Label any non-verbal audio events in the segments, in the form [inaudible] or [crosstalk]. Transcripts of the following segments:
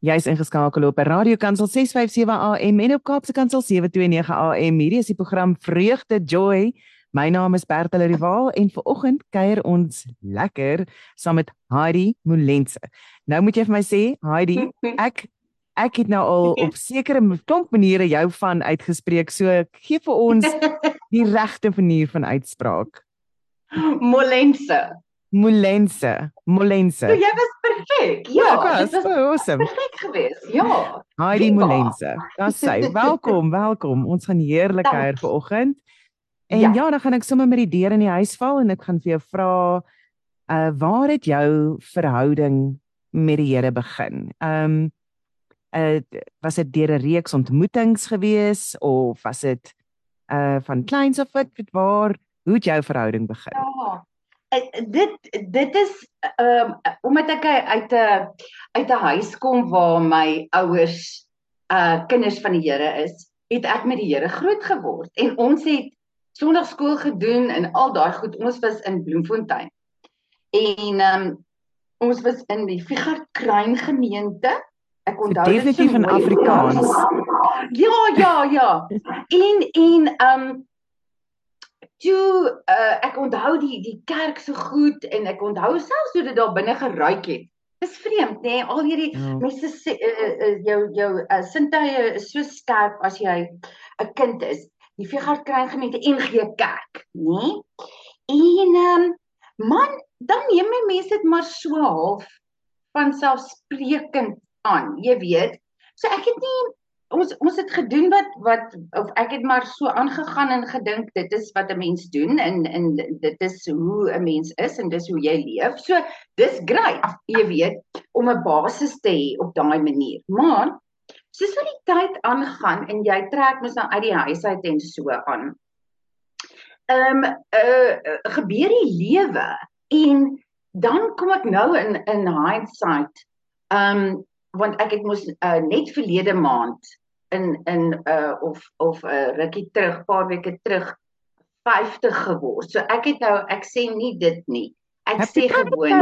Jy's ingeskakel op Radio Kansel 657 AM en op Kaapse Kansel 729 AM. Hierdie is die program Vreugde Joy. My naam is Bertel Rival en vanoggend kuier ons lekker saam met Heidi Molense. Nou moet jy vir my sê, Heidi, [laughs] ek ek het nou al op sekere klomp maniere jou van uitgespreek. So gee vir ons [laughs] die regte manier van uitspraak. Molense. Molense. Molense. So jy was perfek. Ja, ja was, was so awesome. Perfek geweest. Ja. Heidi Molense. Dis sy. Welkom, welkom. Ons gaan heerlik kuier vanoggend. En ja. ja, dan gaan ek sommer met die deur in die huis val en ek gaan vir jou vra uh waar het jou verhouding met die Here begin? Ehm um, uh was dit deur 'n reeks ontmoetings gewees of was dit uh van kleins af wat waar hoe het jou verhouding begin? Ja. Dit dit is ehm um, omdat ek uit 'n uit 'n huis kom waar my ouers uh kinders van die Here is, het ek met die Here groot geword en ons het sonnaarskool gedoen en al daai goed. Ons was in Bloemfontein. En ehm um, ons was in die Figart Kruin gemeente. Ek onthou dit definitief in Afrikaans. Ja, ja, ja. En en ehm um, toe uh, ek onthou die die kerk so goed en ek onthou selfs hoe dit daar binne geruik het. Dis vreemd nê, nee? al hierdie ja. mense sê uh, uh, jou jou uh, sintuie is so skerp as jy 'n kind is. Die Vegard kry gemeente NG Kerk, nê? En um, man, dan neem my mense dit maar so half van selfsprekend aan, jy weet. So ek het nie ons ons het gedoen wat wat of ek het maar so aangegaan en gedink dit is wat 'n mens doen en en dit is hoe 'n mens is en dis hoe jy leef. So dis great, jy weet, om 'n basis te hê op daai manier. Maar soos wat die tyd aangaan en jy trek mos nou uit die huis uit en so aan. Ehm um, uh, gebeur die lewe en dan kom ek nou in in hindsight. Ehm um, want ek het mos uh, net verlede maand in in uh of of 'n uh, rukkie terug, paar weke terug 50 geword. So ek het nou ek sê nie dit nie. Ek sê gewoon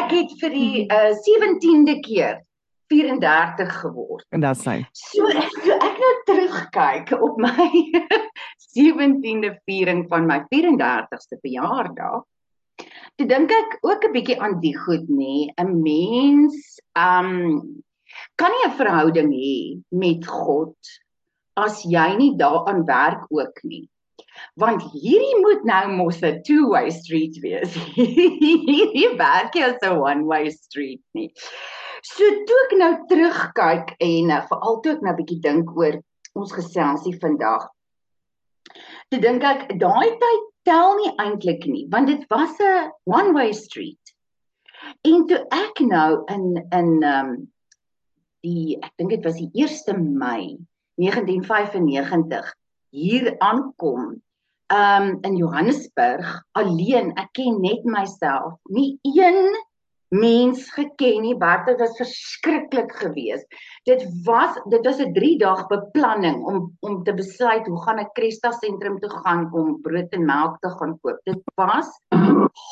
ek het vir die uh 17de keer 34 geword. En dit sê. So, so ek nou terugkyk op my [laughs] 17de viering van my 34ste verjaardag. Toe dink ek ook 'n bietjie aan die goed nê, 'n mens um kan nie 'n verhouding hê met God as jy nie daaraan werk ook nie. Want hierdie moet nou mos 'n two-way street wees. [laughs] hierdie werk as 'n one-way street nie. So toe ek nou terugkyk en uh, veral toe ek nou bietjie dink oor ons geselsie vandag. Toe dink ek daai tyd tel nie eintlik nie, want dit was 'n one-way street. En toe ek nou in in um, die ek dink dit was die 1 Mei 1995 hier aankom um in Johannesburg alleen ek ken net myself nie een mens geken nie wat dit was verskriklik geweest. Dit was dit was 'n 3 dag beplanning om om te besluit hoe gaan ek Cresta sentrum toe gaan om brood en melk te gaan koop. Dit was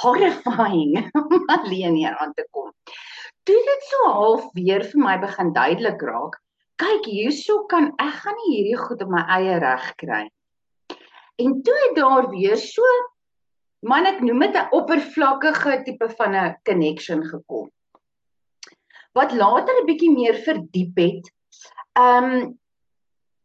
horrifying [laughs] om alleen hier aan te kom toe dit so half weer vir my begin duidelik raak, kyk hierso kan ek gaan nie hierdie goed op my eie reg kry. En toe het daar weer so man ek noem dit 'n oppervlakkige tipe van 'n connection gekom. Wat later 'n bietjie meer verdiep het. Um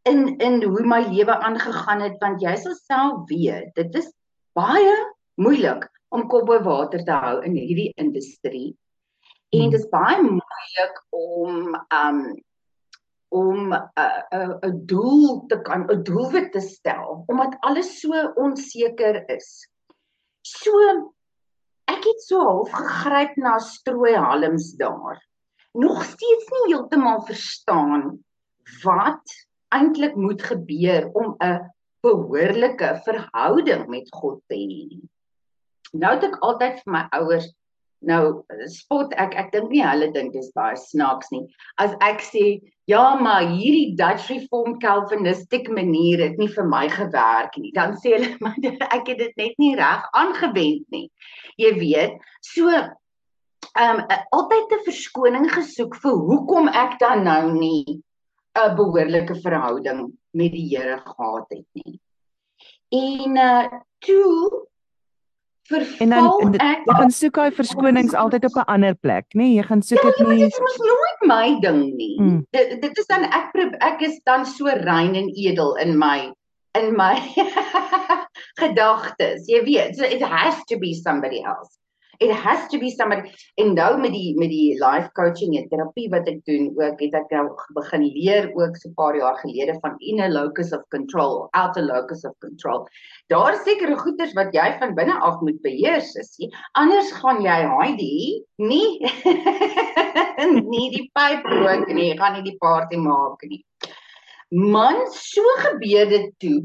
in in hoe my lewe aangegaan het want jy sal self weet, dit is baie moeilik om kop bo water te hou in hierdie industrie. En dit is baie moeilik om um om 'n uh, 'n uh, doel te kan 'n doelwit te stel omdat alles so onseker is. So ek het so half gegryp na strooihalms daar. Nog steeds nie heeltemal verstaan wat eintlik moet gebeur om 'n behoorlike verhouding met God te hê. Nou het ek altyd vir my ouers Nou spot ek ek dink nie hulle dink dis baie snaaks nie. As ek sê ja, maar hierdie Dutch Reformed Calvinistic manier het nie vir my gewerk nie, dan sê hulle [laughs] maar ek het dit net nie reg aangewend nie. Jy weet, so um altyd 'n verskoning gesoek vir hoekom ek dan nou nie 'n behoorlike verhouding met die Here gehad het nie. En uh toe En dan dit, ek, jy gaan soek daai verskonings altyd op 'n ander plek, nê? Nee? Jy gaan soek dit ja, nie. Dit is mos nooit my ding nie. Mm. Dit dit is dan ek ek is dan so rein en edel in my in my [laughs] gedagtes. Jy weet, it has to be somebody else it has to be somebody en nou met die met die life coaching en terapie wat ek doen ook het ek nou begin leer ook so 'n paar jaar gelede van inner locus of control outer locus of control. Daar is sekere goeders wat jy van binne af moet beheers is anders gaan jy Heidi nie [laughs] nie die pyp rook nie gaan nie die party maak nie. Man so gebeur dit toe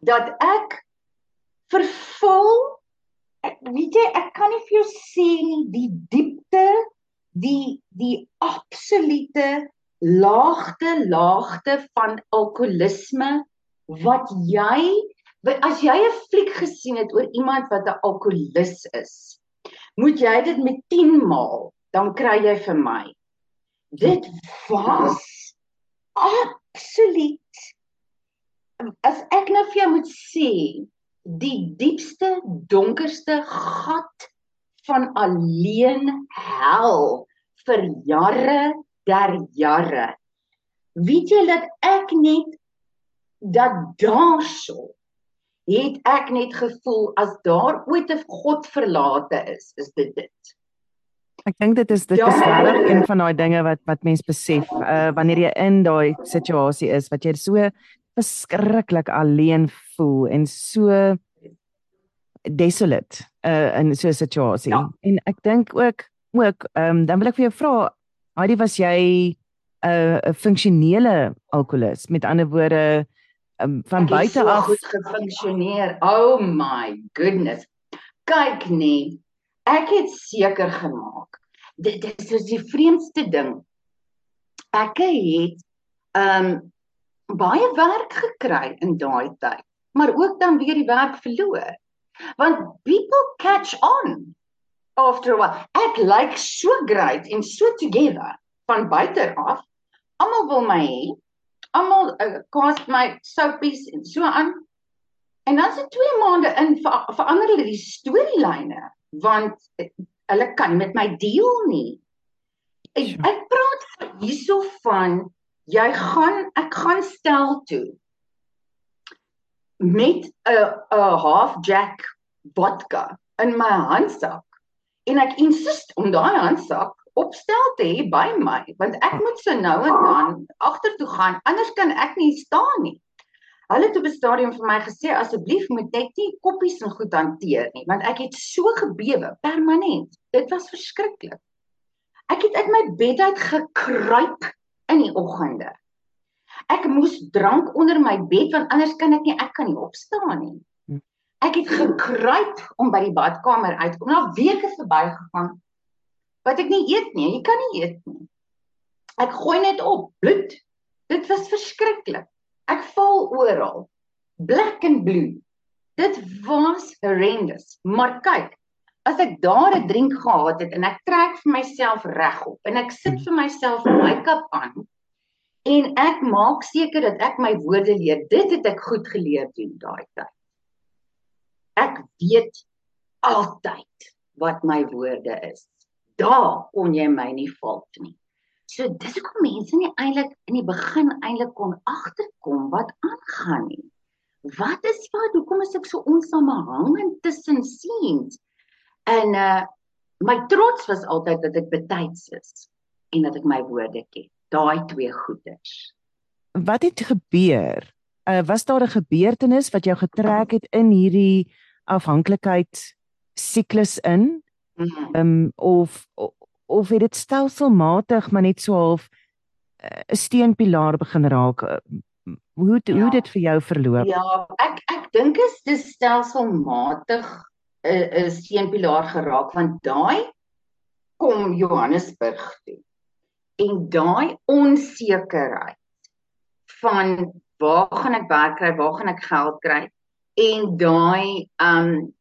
dat ek vervul ek weet jy ek kan nie vir jou sê nie die diepte die die absolute laagte laagte van alkoholisme wat jy as jy 'n fliek gesien het oor iemand wat 'n alkoholis is moet jy dit met 10 maal dan kry jy vir my. Dit was absoluut as ek nou vir jou moet sê die diepste donkerste gat van alleen hel vir jare der jare. Weet jy dat ek net dat daarso het ek net gevoel as daar ooit 'n God verlate is is dit dit. Ek dink dit is dit is regtig een van daai dinge wat wat mens besef uh wanneer jy in daai situasie is wat jy so verskriklik alleen voel en so desolate uh, in so 'n situasie. Ja. En ek dink ook ook ehm um, dan wil ek vir jou vra, Heidi was jy 'n uh, 'n funksionele alkoholist? Met ander woorde um, van buite so af goed gefunksioneer. Oh my goodness. Kyk nee. Ek het seker gemaak. Dit dit is die vreemdste ding. Ek het ehm um, baie werk gekry in daai tyd, maar ook dan weer die werk verloor. Want people catch on after a while. Ek like so great en so together van buite af. Almal wil my hê. Almal uh, cast my soapies en so aan. En dan se 2 maande in ver, verander hulle die storielyne want uh, hulle kan met my deel nie. Ek, ek praat hierso van jy gaan ek gaan stel toe met 'n 'n half jack vodka in my handsak en ek insist om daai handsak opstel te hê by my want ek moet so nou en dan agtertoe gaan anders kan ek nie staan nie. Hulle het op 'n stadium vir my gesê asseblief moet net nie koppies en goed hanteer nie want ek het so gebewe permanent. Dit was verskriklik. Ek het uit my bed uit gekruip in die oggende. Ek moes drank onder my bed want anders kan ek nie ek kan nie opstaan nie. Hm. Ek het gekruip om by die badkamer uit kom. Na weke verbygegaan wat ek nie eet nie. Jy kan nie eet nie. Ek gooi net op bloed. Dit was verskriklik. Ek val oral. Black and blue. Dit was horrendous. Maar kyk, as ek daar 'n drink gehad het en ek trek vir myself regop en ek sit vir myself make-up aan en ek maak seker dat ek my woorde leer. Dit het ek goed geleer doen daai tyd. Ek weet altyd wat my woorde is. Daar kon jy my nie fout nie. So dis hoekom mense nie eintlik in die begin eintlik kon agterkom wat aangaan nie. Wat is wat? Hoekom is ek so onsamehangend tussen scenes? En uh my trots was altyd dat ek betyds is en dat ek my woorde ken. Daai twee goeders. Wat het gebeur? Uh was daar 'n gebeurtenis wat jou getrek het in hierdie afhanklikheid siklus in? Mhm. Ehm um, of of het dit stelselmatig maar net so half uh, 'n steunpilaar begin raak? Hoe het, ja. hoe dit vir jou verloop? Ja, ek ek dink is dit stelselmatig 'n 'n steunpilaar geraak want daai kom Johannesburg toe. En daai onsekerheid van waar gaan ek werk kry, waar gaan ek geld kry en daai um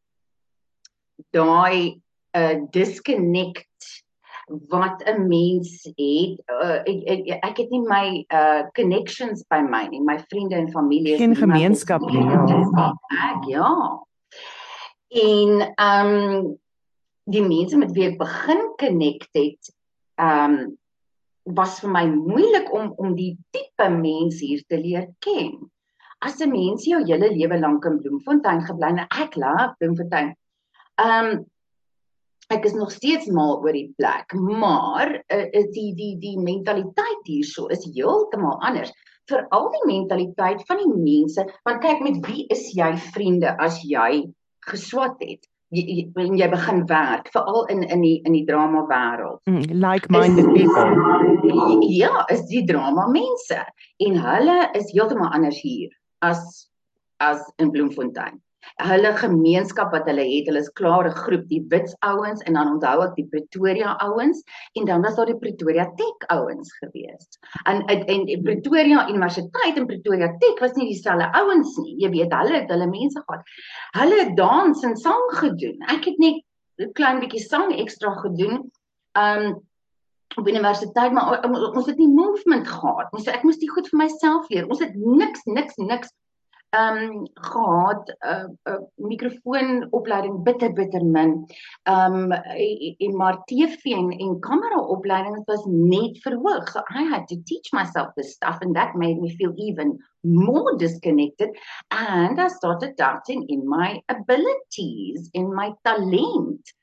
daai 'n uh, disconnect wat 'n mens het. Uh, ek, ek ek het nie my uh connections by my nie, my vriende en familie geen gemeenskap nie. Ja. Ek ja. En ehm um, die mense met wie ek begin connect het, ehm um, was vir my moeilik om om die tipe mens hier te leer ken. As 'n mens jou hele lewe lank in Bloemfontein gebly en ek laat Bloemfontein. Ehm um, ek is nog steeds mal oor die plek, maar uh, die die die mentaliteit hierso is heeltemal anders. Veral die mentaliteit van die mense, want kyk met wie is jy vriende as jy geswat het? jy jy begin werk veral in in die in die drama wêreld. Mm, like-minded people. Ja, is die drama mense en hulle is heeltemal anders hier as as in Bloemfontein hulle gemeenskap wat hulle het, hulle is klare groep, die Wits ouens en dan onthou ek die Pretoria ouens en dan was daar die Pretoria Tech ouens gewees. En en, en Pretoria Universiteit en Pretoria Tech was nie dieselfde ouens nie. Jy weet, hulle het hulle mense gehad. Hulle het dans en sang gedoen. Ek het net 'n klein bietjie sang ekstra gedoen. Um op universiteit maar ons het nie movement gehad. Ons ek moes dit goed vir myself leer. Ons het niks niks niks ehm um, gehad 'n uh, uh, mikrofoonopleiding bitter bitter min. Ehm um, en maar TV en, en kamera opleiding was net verhoog. So I had to teach myself this stuff and that made me feel even more disconnected and I started doubting in my abilities, in my talent.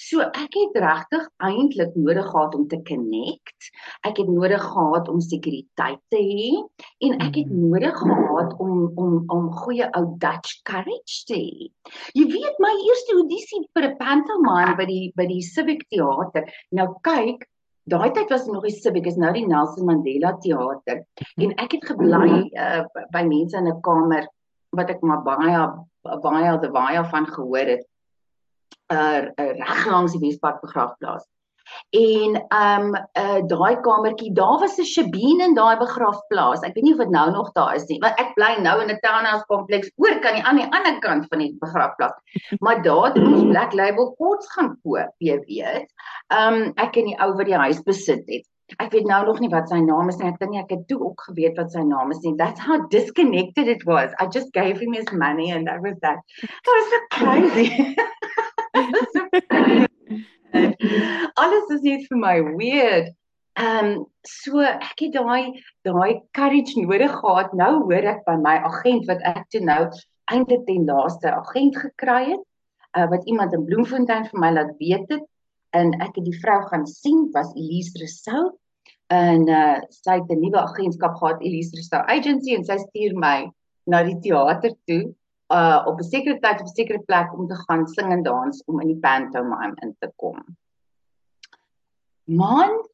So ek het regtig eintlik nodig gehad om te connect. Ek het nodig gehad om sekuriteit te hê en ek het mhm. nodig gehad om om om goeie ou Dutch courage te hê. Jy weet my eerste audisie vir 'n pantomime by die by die Civic Theater. Nou kyk, daai tyd was nog die Civic, is nou die Nelson Mandela Theater. En ek het gebly uh, by mense in 'n kamer wat ek maar baie baie baie van gehoor het uh, reg langs die Wespark begrafplaas. En um uh daai kamertjie, daar was 'n Shabine in daai begrafplaas. Ek weet nie of dit nou nog daar is nie, want ek bly nou in 'n townhouse kompleks oor kan die aan die ander kant van die begrafplaas. [laughs] Maar daar het ons Black Label kots gaan koop, jy weet. Um ek en die ou wat die huis besit het. Ek weet nou nog nie wat sy naam is nie. Ek dink ek het toe ook geweet wat sy naam is nie. That's how disconnected it was. I just gave him his money and that was that. That was so crazy. [laughs] [laughs] Alles is net vir my weird. Ehm um, so ek het daai daai courage nodig gehad. Nou hoor ek by my agent wat ek toe nou eintlik ten laaste agent gekry het, uh, wat iemand in Bloemfontein vir my laat weet het en ek het die vrou gaan sien was Elise Rousseau en uh, sy het 'n nuwe agentskap gehad Elise Rousseau Agency en sy stuur my na die teater toe uh op 'n sekere tyd op 'n sekere plek om te gaan sing en dans om in die pantomime in te kom. Man,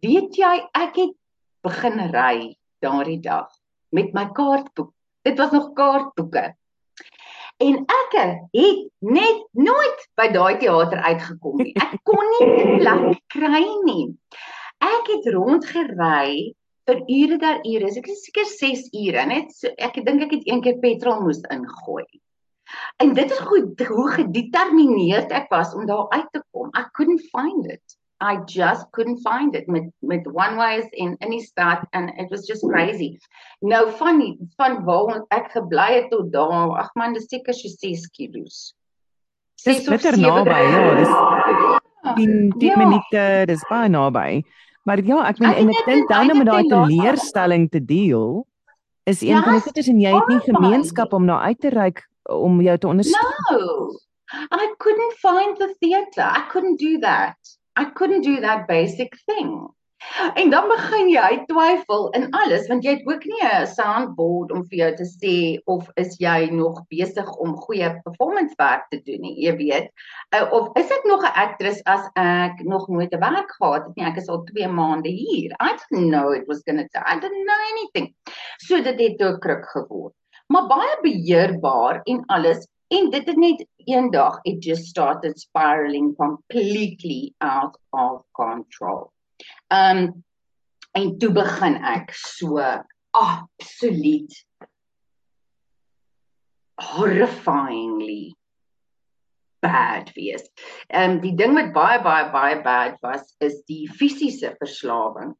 weet jy ek het begin ry daardie dag met my kaartboek. Dit was nog kaartboeke. En ek het net nooit by daai teater uitgekom nie. Ek kon nie 'n plek kry nie. Ek het rondgery vir ure daar ure. Ek is seker 6 ure. Net so, ek dink ek het een keer petrol moes ingooi. En dit is goed hoe gedetermineerd ek was om daar uit te kom. I couldn't find it. I just couldn't find it met met one ways in any start and it was just crazy. Nou van die, van waar ek gebly het tot daar, ag man, dis seker so 6 km. Dis bitter naby, ja, dis [laughs] 10 10 ja. minute, dis baie naby. Maar ja, ek meen en ek dink dan om met daai teleurstelling te deel is een yes, van die goedes en jy het nie gemeenskap om na uit te reik om jou te ondersteun. No. I couldn't find the theater. I couldn't do that. I couldn't do that basic thing. En dan begin jy twyfel in alles want jy het ook nie 'n soundboard om vir jou te sê of is jy nog besig om goeie performance werk te doen nie, jy weet. Uh, of is ek nog 'n aktris as ek nog nooit 'n werk gehad het nie. Ek is al 2 maande hier. I didn't know it was going to I didn't know anything. So dit het toe kruk geword. Maar baie beheerbaar en alles en dit het net eendag it just started spiraling completely out of control. Ehm um, en toe begin ek so absoluut horrifyingly bad wees. Ehm um, die ding wat baie baie baie bad was is die fisiese verslawing.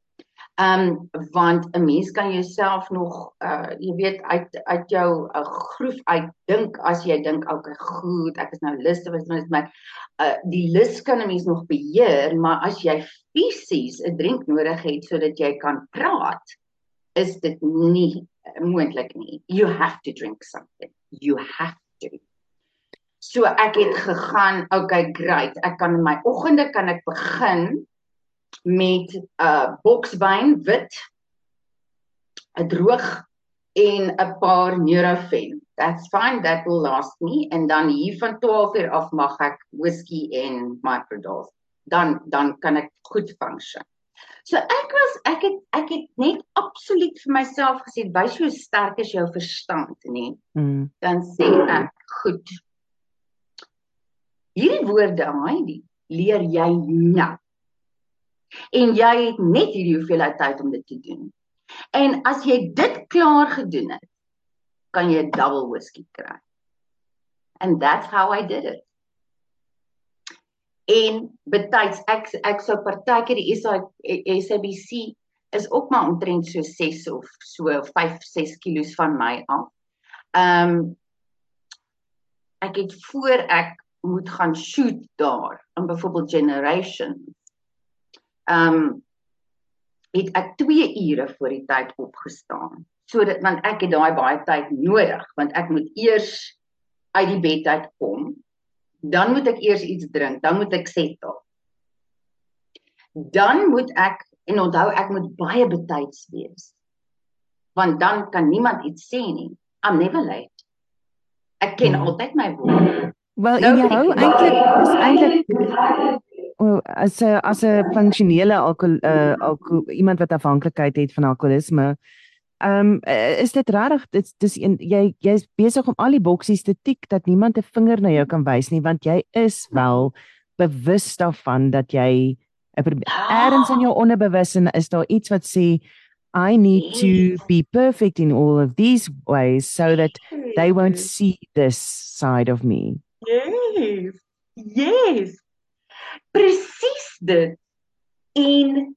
Ehm um, want 'n mens kan jouself nog uh jy weet uit uit jou 'n uh, groef uitdink as jy dink okay goed ek is nou lus te wees met uh die lus kan 'n mens nog beheer maar as jy fisies 'n drink nodig het sodat jy kan praat is dit nie moontlik nie. You have to drink something. You have to. So ek het gegaan, okay, great. Ek kan in my oggende kan ek begin met 'n uh, bokswyn wit, 'n droog en 'n paar Nurofen. That's fine, that will last me en dan hier van 12 uur af mag ek whisky en microdose. Dan dan kan ek goed funksie. So ek was ek het ek het net absoluut vir myself gesê, wys hoe sterk is jou verstand, nê? Mm. Dan sê ek, goed, Hierdie woorde Heidi leer jy nou. En jy het net hierdie hoeveelheid tyd om dit te doen. En as jy dit klaar gedoen het, kan jy 'n double whisky kry. And that's how I did it. En betyds ek ek sou partykeer die SABC is ook maar omtrent so 6 of so 5 6 kg van my af. Ehm um, ek het voor ek moet gaan shoot daar in byvoorbeeld generation. Ehm um, het ek 2 ure voor die tyd opgestaan. Sodat want ek het daai baie tyd nodig want ek moet eers uit die bed uitkom. Dan moet ek eers iets drink, dan moet ek settle. Dan moet ek en onthou ek moet baie betyds wees. Want dan kan niemand iets sê nie. I'm never late. Ek ken hmm. altyd my woorde. Wel nou, en jy hou eintlik is eintlik as 'n as 'n funksionele alkohol uh alkohol iemand wat afhanklikheid het van alkoholisme. Ehm um, is dit regtig dit dis een jy jy's besig om al die boksies te tik dat niemand 'n vinger na jou kan wys nie want jy is wel bewus daarvan dat jy ergens in jou onderbewussyn is daar iets wat sê I need to be perfect in all of these ways so that they won't see this side of me. Yes. Yes. Presies dit. En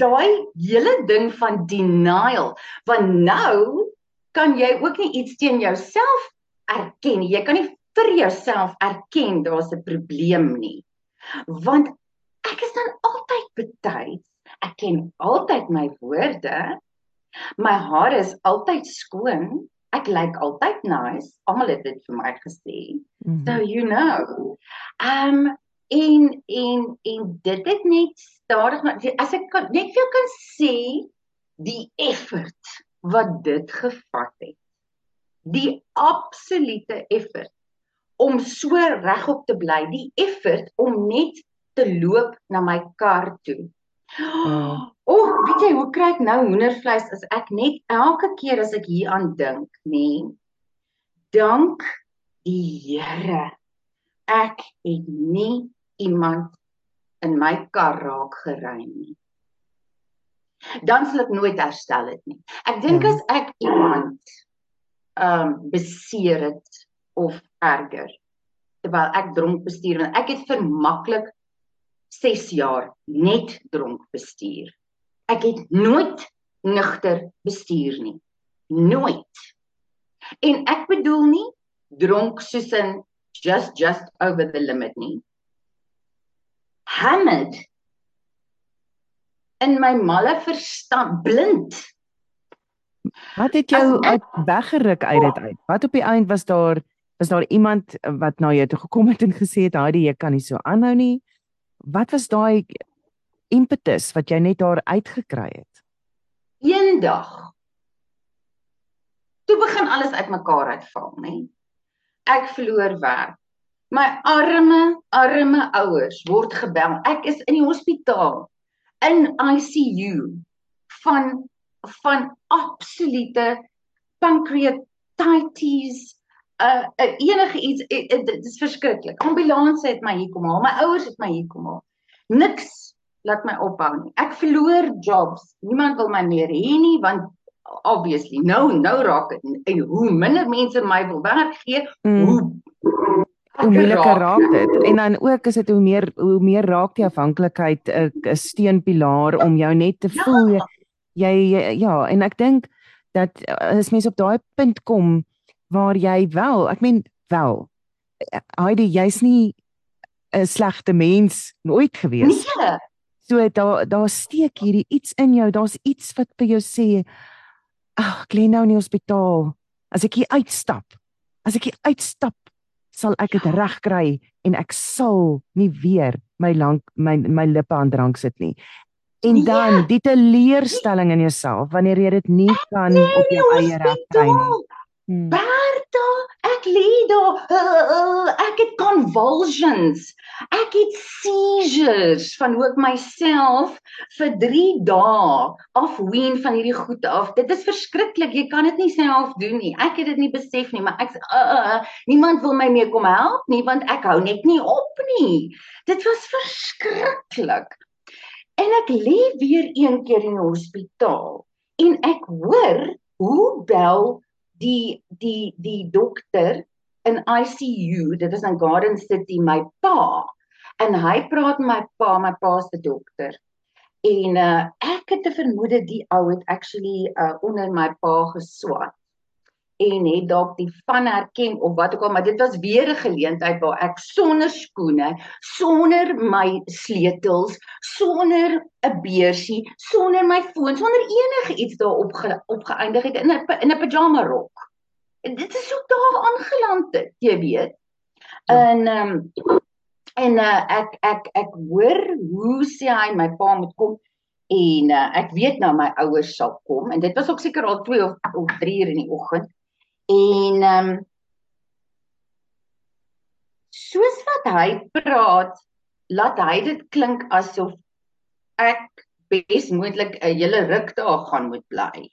daai hele ding van denial, want nou kan jy ook nie iets teen jouself erken. Jy kan nie vir jouself erken daar's 'n probleem nie. Want ek is dan altyd betyds. Ek ken altyd my woorde. My hare is altyd skoon ek lyk like altyd nice. Almal het dit vir my gesê. Mm -hmm. So you know. Um en en en dit het net stadig maar as ek kan, net vir jou kan sê die effort wat dit gevat het. Die absolute effort om so regop te bly, die effort om net te loop na my kar toe. Oh, oh, weet jy hoe kry ek nou hoendervleis as ek net elke keer as ek hier aan dink, nê? Nee, dank die Here. Ek het nie iemand in my kar raak gery nie. Dan sal ek nooit herstel dit nie. Ek dink ja. as ek iemand ehm um, beseer het of erger terwyl ek dronk bestuur want ek het vir maklik 6 jaar net dronk bestuur. Ek het nooit nugter bestuur nie. Nooit. En ek bedoel nie dronk soos in just just over the limit nie. Hammered in my malle verstand blind. Wat het jou uit weggeruk uit dit uit? Wat op die eind was daar was daar iemand wat na jou toe gekom het en gesê het, "Haai, jy kan nie so aanhou nie." wat was daai impetus wat jy net daar uitgekry het? Eendag. Toe begin alles uitmekaar uitval, nê? Ek verloor werk. My arme, arme ouers word gebel. Ek is in die hospitaal in ICU van van absolute pancreatitis uh, uh enige iets uh, uh, dit is verskriklik. Ambulans het my hier kom haal. My ouers het my hier kom haal. Niks laat my ophou nie. Ek verloor jobs. Niemand wil my meer hê nie want obviously nou nou raak dit en hoe minder mense my wil werk gee, mm. hoe hoe moeiliker raak dit. En dan ook is dit hoe meer hoe meer raak die afhanklikheid 'n 'n steunpilaar om jou net te ja. voel jy, jy ja, en ek dink dat as mens op daai punt kom waar jy wel, ek meen wel. Heidi, jy's nie 'n slegte mens nooit gewees. Nee. So daar daar steek hierdie iets in jou. Daar's iets wat vir jou sê, "Ag, ek lê nou in die hospitaal. As ek hier uitstap, as ek hier uitstap, sal ek dit ja. regkry en ek sal nie weer my lank my my lippe aan drank sit nie." En nee. dan die teleurstelling in jouself wanneer jy dit nie kan op jou eie regkry nie. Hmm. Berta, ek lê daar. Uh, uh, ek het convulsions. Ek het seizures van hoe ek myself vir 3 dae afween van hierdie goed af. Dit is verskriklik. Jy kan dit nie self doen nie. Ek het dit nie besef nie, maar ek uh, uh, niemand wil my meer kom help nie want ek hou net nie op nie. Dit was verskriklik. En ek lê weer een keer in die hospitaal en ek hoor hoe bel die die die dokter in ICU, dit is in Garden City my pa. En hy praat met my pa, my pa se dokter. En uh, ek het 'n vermoede die ou het actually uh, onder my pa geswat en het dalk die van herken of wat ook al maar dit was weer 'n geleentheid waar ek sonder skoene, sonder my sleutels, sonder 'n beursie, sonder my foon, sonder enige iets daarop ge, opgeëindig het in 'n in 'n pyjama rok. En dit is ook daar aangeland het, jy weet. Ja. En ehm um, en uh, ek ek ek hoor hoe sê hy my pa moet kom en uh, ek weet nou my ouers sal kom en dit was ook seker al 2 of, of 3 uur in die oggend En ehm um, soos wat hy praat, laat hy dit klink asof ek besmoontlik 'n hele ruk daar gaan moet bly.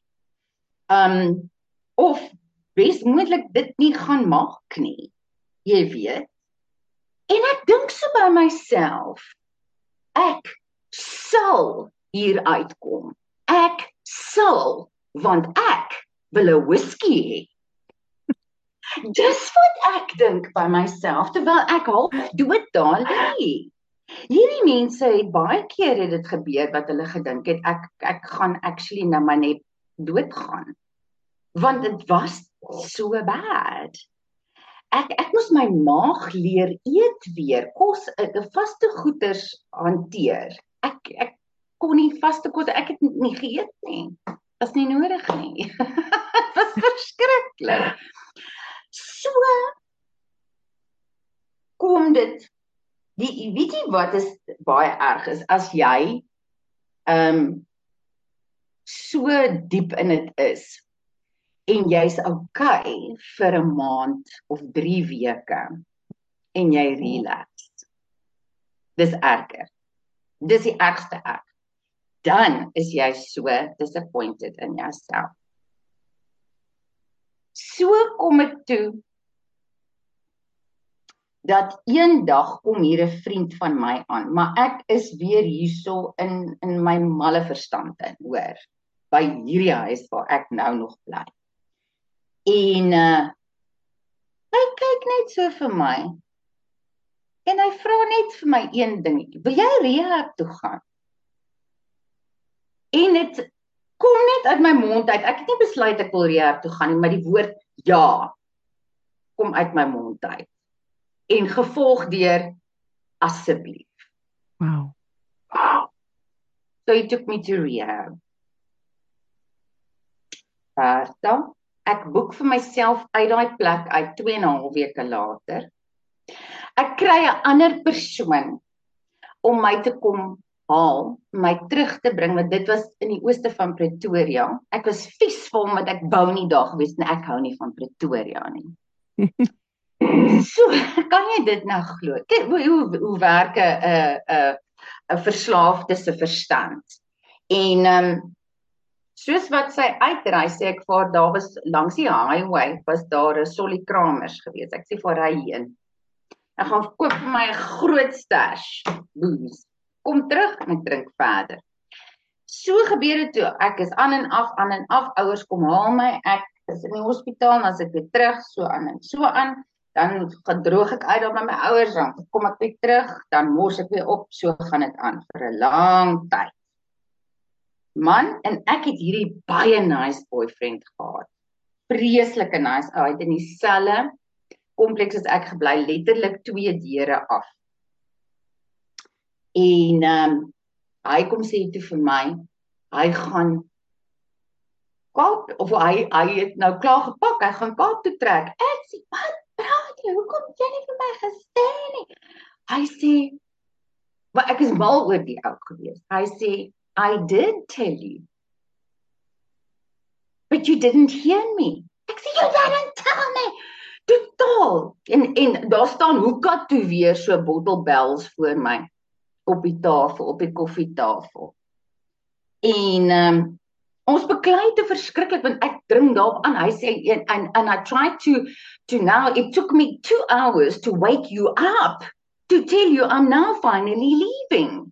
Um of besmoontlik dit nie gaan maak nie. Jy weet. En ek dink so by myself, ek sal hier uitkom. Ek sal want ek wil 'n whisky hê. Dis wat ek dink by myself terwyl ek half dood daar lê. Hierdie mense het baie keer het dit gebeur wat hulle gedink het ek ek gaan actually nou maar net doodgaan. Want dit was so bad. Ek ek moes my maag leer eet weer, kos 'n eh, vaste goeders hanteer. Ek ek kon nie vaste kos ek het nie geëet nie. Is nie nodig nie. [laughs] Dit was [laughs] verskriklik. So kom dit die weet jy wat is baie erg is as jy ehm um, so diep in dit is en jy's okay vir 'n maand of 3 weke en jy relax. Dis erger. Dis die ergste erg. Dan is jy so disappointed in jouself. So kom dit toe dat eendag kom hier 'n vriend van my aan, maar ek is weer hierso in in my malle verstand in, hoor, by hierdie huis waar ek nou nog bly. En uh hy kyk net so vir my. En hy vra net vir my een dingetjie. Wil jy rehab toe gaan? En dit kom net uit my mond uit. Ek het nie besluit ek wil rehab toe gaan nie, maar die woord ja kom uit my mond uit. En gevolg deur asseblief. Wow. So he took me to rehab. Bertha, ek boek vir myself uit daai plek uit 2 en 'n half weke later. Ek kry 'n ander persoon om my te kom haal my terug te bring want dit was in die ooste van Pretoria. Ek was vies vol met ek wou nie daar gewees en ek hou nie van Pretoria nie. [laughs] so, kan jy dit nou glo? Kyk hoe hoe, hoe werk 'n 'n 'n 'n verslaafde se verstand. En ehm um, soos wat sy uitry sê ek vir daar was langs die highway was daar 'n Solly Kramers gewees. Ek sê vir hy heen. Ek gaan koop vir my 'n groot stash booze kom terug en ek drink verder. So gebeur dit toe. Ek is aan en af, aan en af. Ouers kom haal my. Ek is in die hospitaal en as ek weer terug so aan en so aan, dan gedroog ek uit daar by my ouers dan kom ek weer terug, dan mors ek weer op, so gaan dit aan vir 'n lang tyd. Man, en ek het hierdie baie nice boyfriend gehad. Vreeslike nice. Hy het in dieselfde kompleks as ek gebly, letterlik twee deure af. En ehm um, hy kom sê toe vir my, hy gaan Kaap of hy hy het nou klaar gepak, hy gaan Kaap toe trek. Ek sê, "Wat praat jy? Hoekom het jy nie vir my gesê nie?" Hy sê, "Maar ek is mal oor die ou gewees." Hy sê, "I did tell you. But you didn't hear me." Ek sê, "You didn't tell me." Totaal. En en daar staan hoeka toe weer so bottle bells voor my op die tafel, op die koffietafel. En um, ons beklei te verskriklik want ek dring daarop aan. Hy sê and, and I tried to to now it took me 2 hours to wake you up to tell you I'm now finally leaving.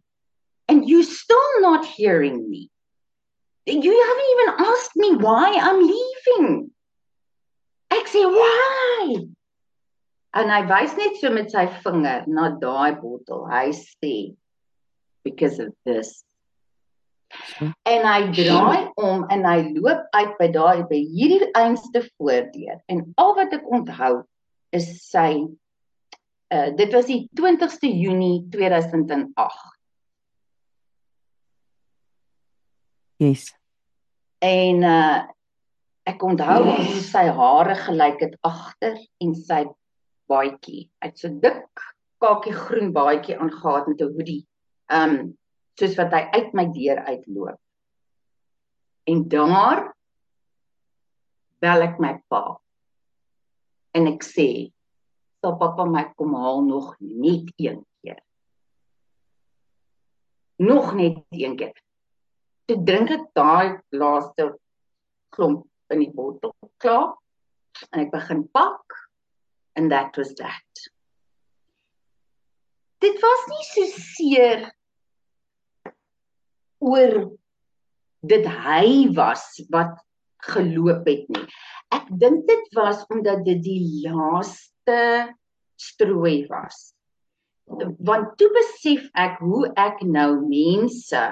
And you still not hearing me. You haven't even asked me why I'm leaving. Ek sê why? En hy wys net so met sy vinger na daai bottel. Hy sê because of this En hy draai om en hy loop uit by daai by hierdie einste voordeur. En al wat ek onthou is sy uh dit was die 20ste Junie 2008. Yes. En uh ek onthou hoe sy hare gelyk het agter en sy baadjie. Hy het so dik kakie groen baadjie aangetree met 'n hoodie. Um soos wat hy uit my deur uitloop. En daar bel ek my pa. En ek sê, "Sal pappa my kom haal nog net een keer?" Nog net een keer. Toe drink ek daai laaste klomp in die bottel klaar en ek begin pak and that was that. Dit was nie so seer oor dit hy was wat geloop het nie. Ek dink dit was omdat dit die laaste strooi was. Want toe besef ek hoe ek nou mense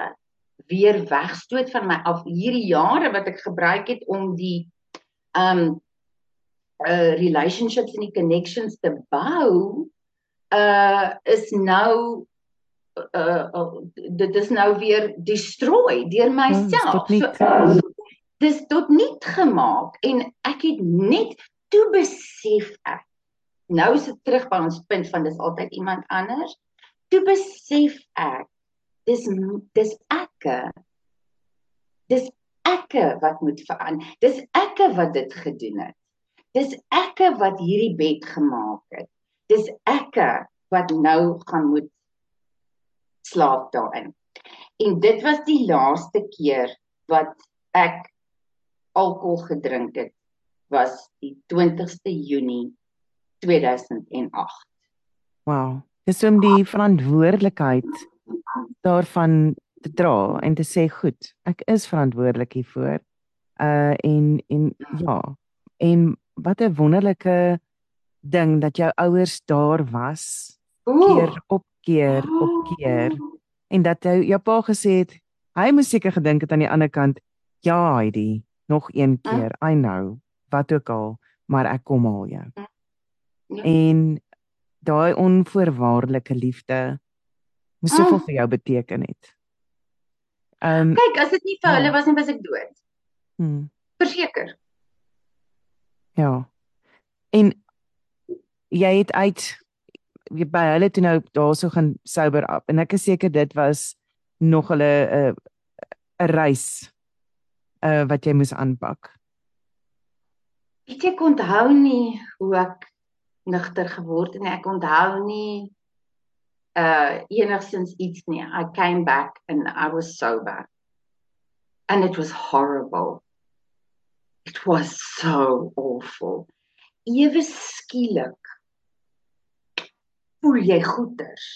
weer wegstoot van my af hierdie jare wat ek gebruik het om die um uh relationships en die connections te bou uh is nou uh, uh dit is nou weer destroy deur myself. Hmm, so, dis tot niet gemaak en ek het net toe besef ek. Nou is dit terug by ons punt van dis altyd iemand anders. Toe besef ek dis dis ekke. Dis ekke wat moet verander. Dis ekke wat dit gedoen het. Dis ekke wat hierdie bed gemaak het. Dis ekke wat nou gaan moet slaap daarin. En dit was die laaste keer wat ek alkohol gedrink het was die 20ste Junie 2008. Wow. Dis om die verantwoordelikheid daarvan te dra en te sê goed, ek is verantwoordelik hiervoor. Uh en en ja, en wat 'n wonderlike ding dat jou ouers daar was Oeh. keer op keer op keer en dat hy jou pa gesê het hy moes seker gedink het aan die ander kant ja Heidi nog een ah. keer i know wat ook al maar ek kom haal jou ja. en daai onvoorwaardelike liefde moes soveel ah. vir jou beteken het um, kyk as dit nie vir hulle ja. was nie was ek dood hmm. verseker ja en jy het uit by hulle toe nou daarso gaan sober op en ek is seker dit was nog hulle 'n uh, 'n reis uh wat jy moes aanpak. Ek ek onthou nie hoe ek nigter geword het en ek onthou nie uh enigsins iets nie. I came back and I was sober. And it was horrible. It was so awful. Ewe skielik voel jy goeders.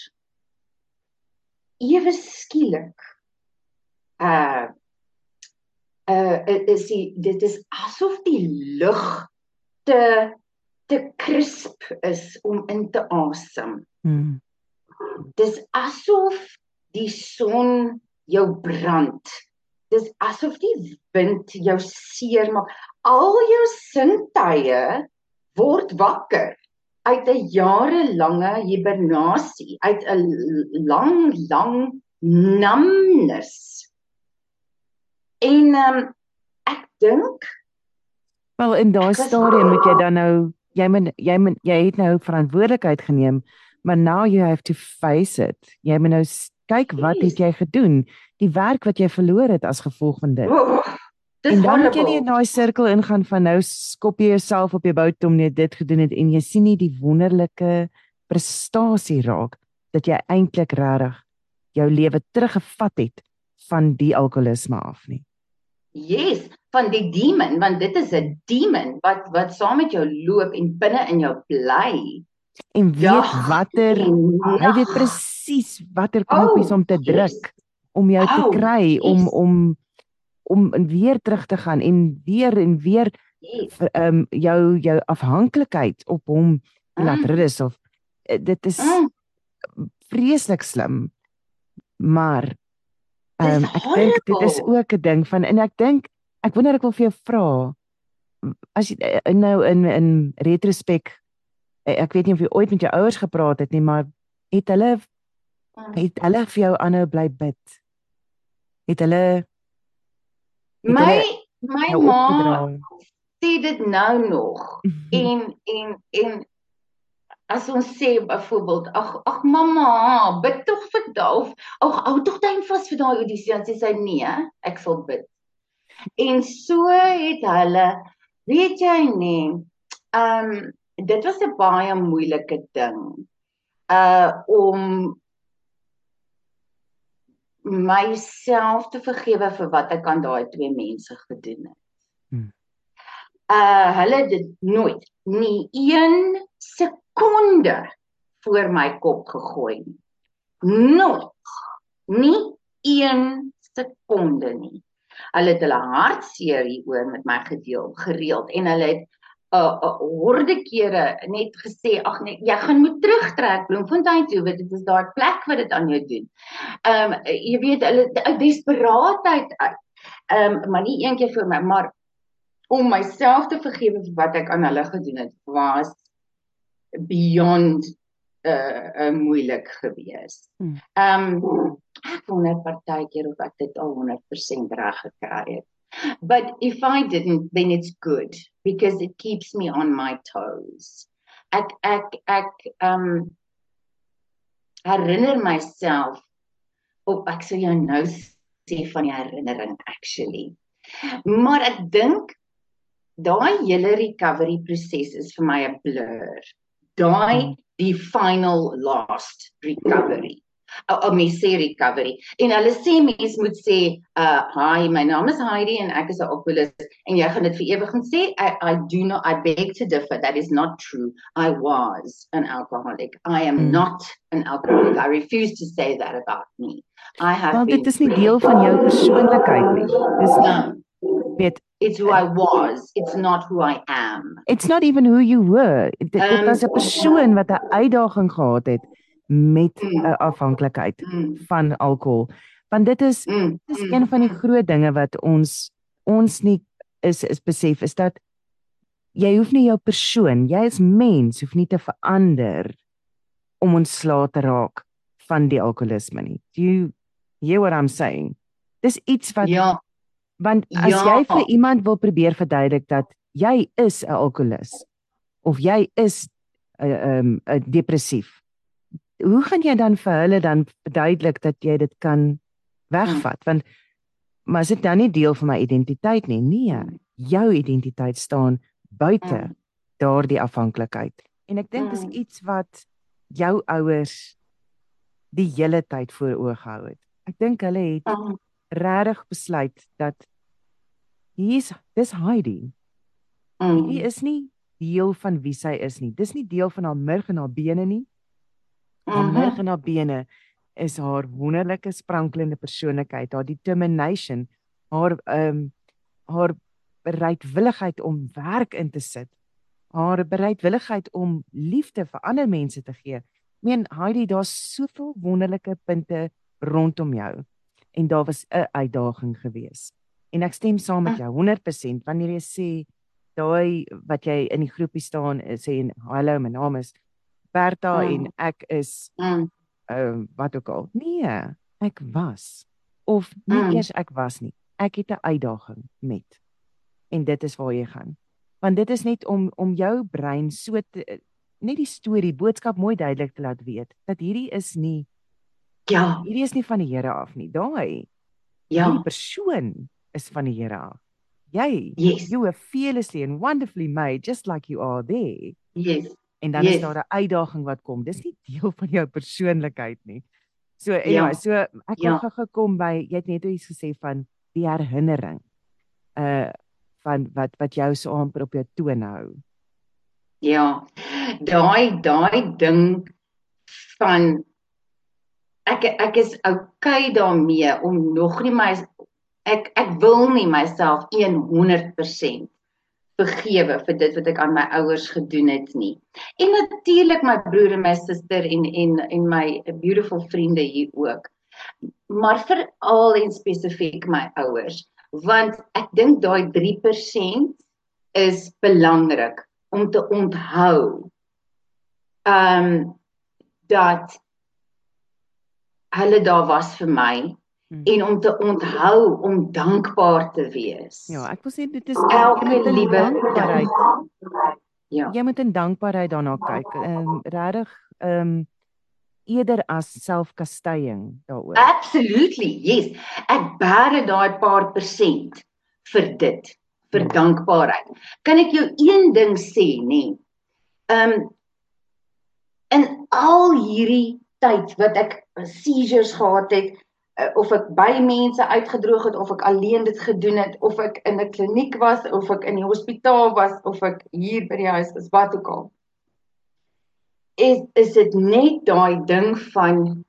Ewe skielik. Uh uh is die, dit is asof die lug te te crisp is om in te asem. Mm. Dis asof die son jou brand. Dis asof die wind jou seermaak. Al jou sintuie word wakker uit 'n jarelange hibernasie, uit 'n lang lang numbness. En um, ek dink wel in daai stadium moet jy dan nou jy moet jy moet jy het nou verantwoordelikheid geneem, maar now you have to face it. Jy moet nou kyk wat het jy gedoen? Die werk wat jy verloor het as gevolg van dit. oh, dis En dan moet jy nie in daai sirkel ingaan van nou skop jy jouself op jou bout om net dit gedoen het en jy sien nie die wonderlike prestasie raak dat jy eintlik regtig jou lewe teruggevat het van die alkoholisme af nie. Yes, van die demon, want dit is 'n demon wat wat saam met jou loop en binne in jou bly. En weet Dag watter en hy weet presies watter knoppies Oh, om te yes. druk om jou te Oh, kry om yes. om om weer terug te gaan en weer en weer Yes. ehm um, jou jou afhanklikheid op hom te laat Mm. rus of dit is Mm, vreeslik slim. Maar ehm um, ek dink dit is ook 'n ding van en ek dink ek wonder ek wil vir jou vra as jy eh, nou in in retrospek eh, ek weet nie of jy ooit met jou ouers gepraat het nie, maar het hulle mm. het hulle vir jou aanhou bly bid? Het hulle My my jou ma sê dit nou nog. En en en as ons sê byvoorbeeld ag ag mamma bid tog vir daai ag hou tog duim vas vir daai audisie. En sê sy nee ek sal bid. En so het hulle weet jy nie ehm um, dit was 'n baie moeilike ding uh om myself te vergewe vir wat ek aan daai twee mense gedoen het. Hmm. Uh hulle het dit nooit nie een sekonde voor my kop gegooi nie. Nooit. Nie een sekonde nie. Hulle het hulle hartseer hieroor met my gedeel, gereeld en hulle het uh, uh, horde kere net gesê ag nee jy gaan moet terugtrek Bloemfontein toe want dit is daai plek wat dit aan jou doen. Ehm um, jy weet hulle 'n desperaatheid uit. Ehm um, maar nie een keer vir my maar om myself te vergewe vir wat ek aan hulle gedoen het was beyond uh, uh moeilik geweest. Hmm. Ehm um, ek wonder partykeer of ek dit al 100% reg gekry het. But if I didn't then it's good because it keeps me on my toes. Ek ek ek um herinner myself op ek sou jou nou sê van die herinnering actually. Maar ek dink daai hele recovery proses is vir my 'n blur. Daai Hmm. die final last recovery. Oh, mens sê recovery. En hulle sê mens moet sê uh hi, my naam is Heidi en ek is 'n alkoholist en jy gaan dit vir ewig gaan sê I I do not I beg to differ. That is not true. I was an alcoholic. I am Hmm. not an alcoholic. I refuse to say that about me. I have Want dit is nie deel van jou persoonlikheid nie. Dis nie weet it's who I was. It's not who I am. it's not even who you were. Dit, dit Ehm, was 'n persoon wat 'n uitdaging gehad het met 'n Mm. afhanklikheid Mm, van alkohol. Want dit is mm, dis mm, een van die groot dinge wat ons ons nie is is besef is dat jy hoef nie jou persoon, jy is mens, hoef nie te verander om ontslae te raak van die alkoholisme nie. Do you hear what I'm saying? Dis iets wat Ja, want as Ja. jy vir iemand wil probeer verduidelik dat jy is 'n alkolikus of jy is 'n uh, um, uh, depressief. Hoe gaan jy dan vir hulle dan verduidelik dat jy dit kan wegvat? Want maar is dit dan nie deel van my identiteit nie? Nee, jou identiteit staan buite Mm. daardie afhanklikheid. En ek dink dis Mm. iets wat jou ouers die hele tyd voor oë gehou het. Ek dink hulle het um, regtig besluit dat hier's dis Heidi. mm, Hierdie is nie deel van wie sy is nie. Dis nie deel van haar murg en haar bene nie. Haar mhm, murg en haar bene is haar wonderlike sprankelende persoonlikheid, haar determination, haar ehm um, haar bereidwilligheid om werk in te sit haar bereidwilligheid om liefde vir ander mense te gee. Ek meen Heidi, daar's soveel wonderlike punte rondom jou en daar was 'n uitdaging geweest. En ek stem saam met jou 100% wanneer jy sê daai wat jy in die groepie staan sê en hallo my naam is Berta mm. en ek is ehm mm. uh, wat ook al. Nee, ek was of nie mm. eers ek was nie. Ek het 'n uitdaging met. En dit is waar jy gaan. Want dit is net om om jou brein so te, net die storie boodskap mooi duidelik te laat weet dat hierdie is nie ja, hierdie is nie van die Here af nie. Daai ja, die persoon is van die Here af. Jy, yes. you are fearlessly and wonderfully made just like you are there. yes. En dan Yes. is daar 'n uitdaging wat kom. Dis nie deel van jou persoonlikheid nie. So ja, Ja. so ek Ja. wil gou gekom by jy het net iets gesê van die herinnering. Uh van wat wat jou so amper op jou toon hou. Ja. Daai daai ding van ek ek is okay daarmee om nog nie my ek ek wil nie myself 100% vergewe vir dit wat ek aan my ouers gedoen het nie. En natuurlik my broer en my suster en en en my beautiful vriende hier ook. Maar veral en spesifiek my ouers, want ek dink daai 3% is belangrik om te onthou. Ehm um, dat hulle daar was vir my Hmm. en om te onthou om dankbaar te wees. Ja, ek wil sê dit is elke liewe dankbaarheid. Ja. Jy moet in dankbaarheid daarna kyk. Ehm um, regtig ehm um, eerder as selfkastuiing daaroor. Absolutely. Yes. Ek bære daai paar persent vir dit, vir dankbaarheid. Kan ek jou een ding sê, nê? Ehm um, in al hierdie tyd wat ek seizures gehad het, of ek by mense uitgedroog het of ek alleen dit gedoen het of ek in 'n kliniek was of ek in die hospitaal was of ek hier by die huis is wat ook al. Is is dit net daai ding van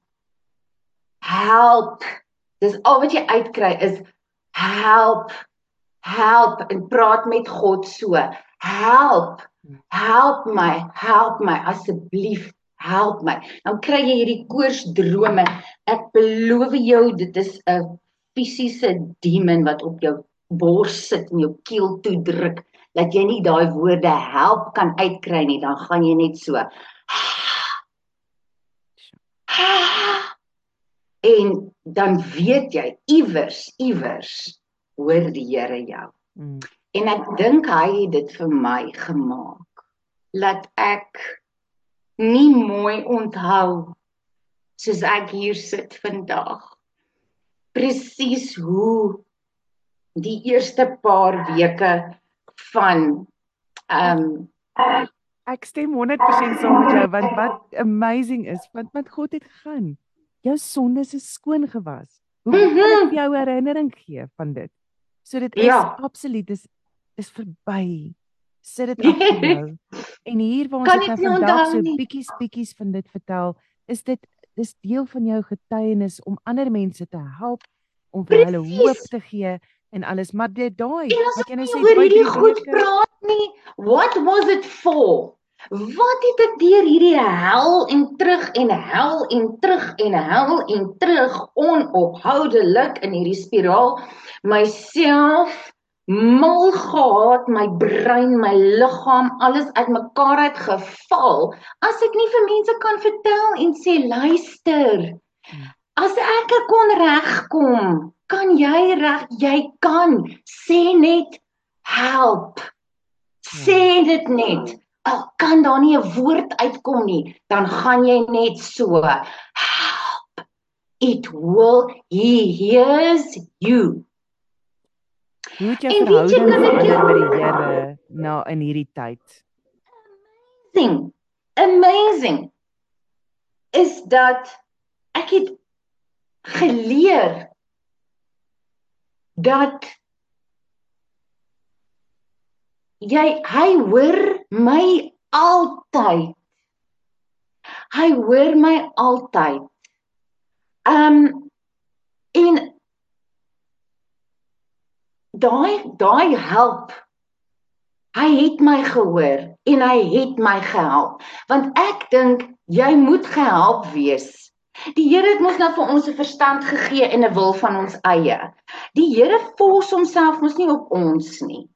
help. Dis al wat jy uitkry is help help en praat met God so. Help help my help my asseblief help my. Dan kry jy hierdie koorsdrome. Ek beloof jou dit is 'n fisiese demon wat op jou bors sit en jou keel toe druk dat jy nie daai woorde help kan uitkry nie, dan gaan jy net so. En dan weet jy iewers iewers hoor die Here jou. Mm. En ek dink hy het dit vir my gemaak. Laat ek nie mooi onthou soos ek hier sit vandag. Presies hoe die eerste paar weke van ehm um, Ek stem 100% saam met jou want wat amazing is want met God het gegaan. Jou sondes is skoon gewas. Hoe kan ek Mhm. vir jou herinnering gee van dit? So dit is Ja. absoluut is is verby. Sit dit agter jou. [laughs] En hier waar ons Kan dit nou vandag so nie. bietjies bietjies van dit vertel, is dit dis deel van jou getuienis om ander mense te help om vir hulle hoop te gee en alles. Maar dit daai wat jy nou sê oor hierdie goed weke- praat nie, what was it for? Wat het ek deur hierdie hel en terug en hel en terug en hel en terug onophoudelik in hierdie spiraal myself mal gehad, my brein, my liggaam, alles uitmekaar uit geval as ek nie vir mense kan vertel en sê luister. As ek er kon regkom, kan jy reg, jy kan sê net help. Sê dit net. Al kan daar nie 'n woord uitkom nie, dan gaan jy net so help. It will he hears you. Hoe het jou En verhouding verander met die Here na in hierdie tyd? Amazing. Amazing. Is dat ek het geleer dat jy hy hoor my altyd. Hy hoor my altyd. Um en daai daai help Hy het my gehoor en hy het my gehelp. Want ek dink jy moet gehelp wees. Die Here het mos nou vir ons 'n verstand gegee en 'n wil van ons eie. Die Here fors homself mos nie op ons nie.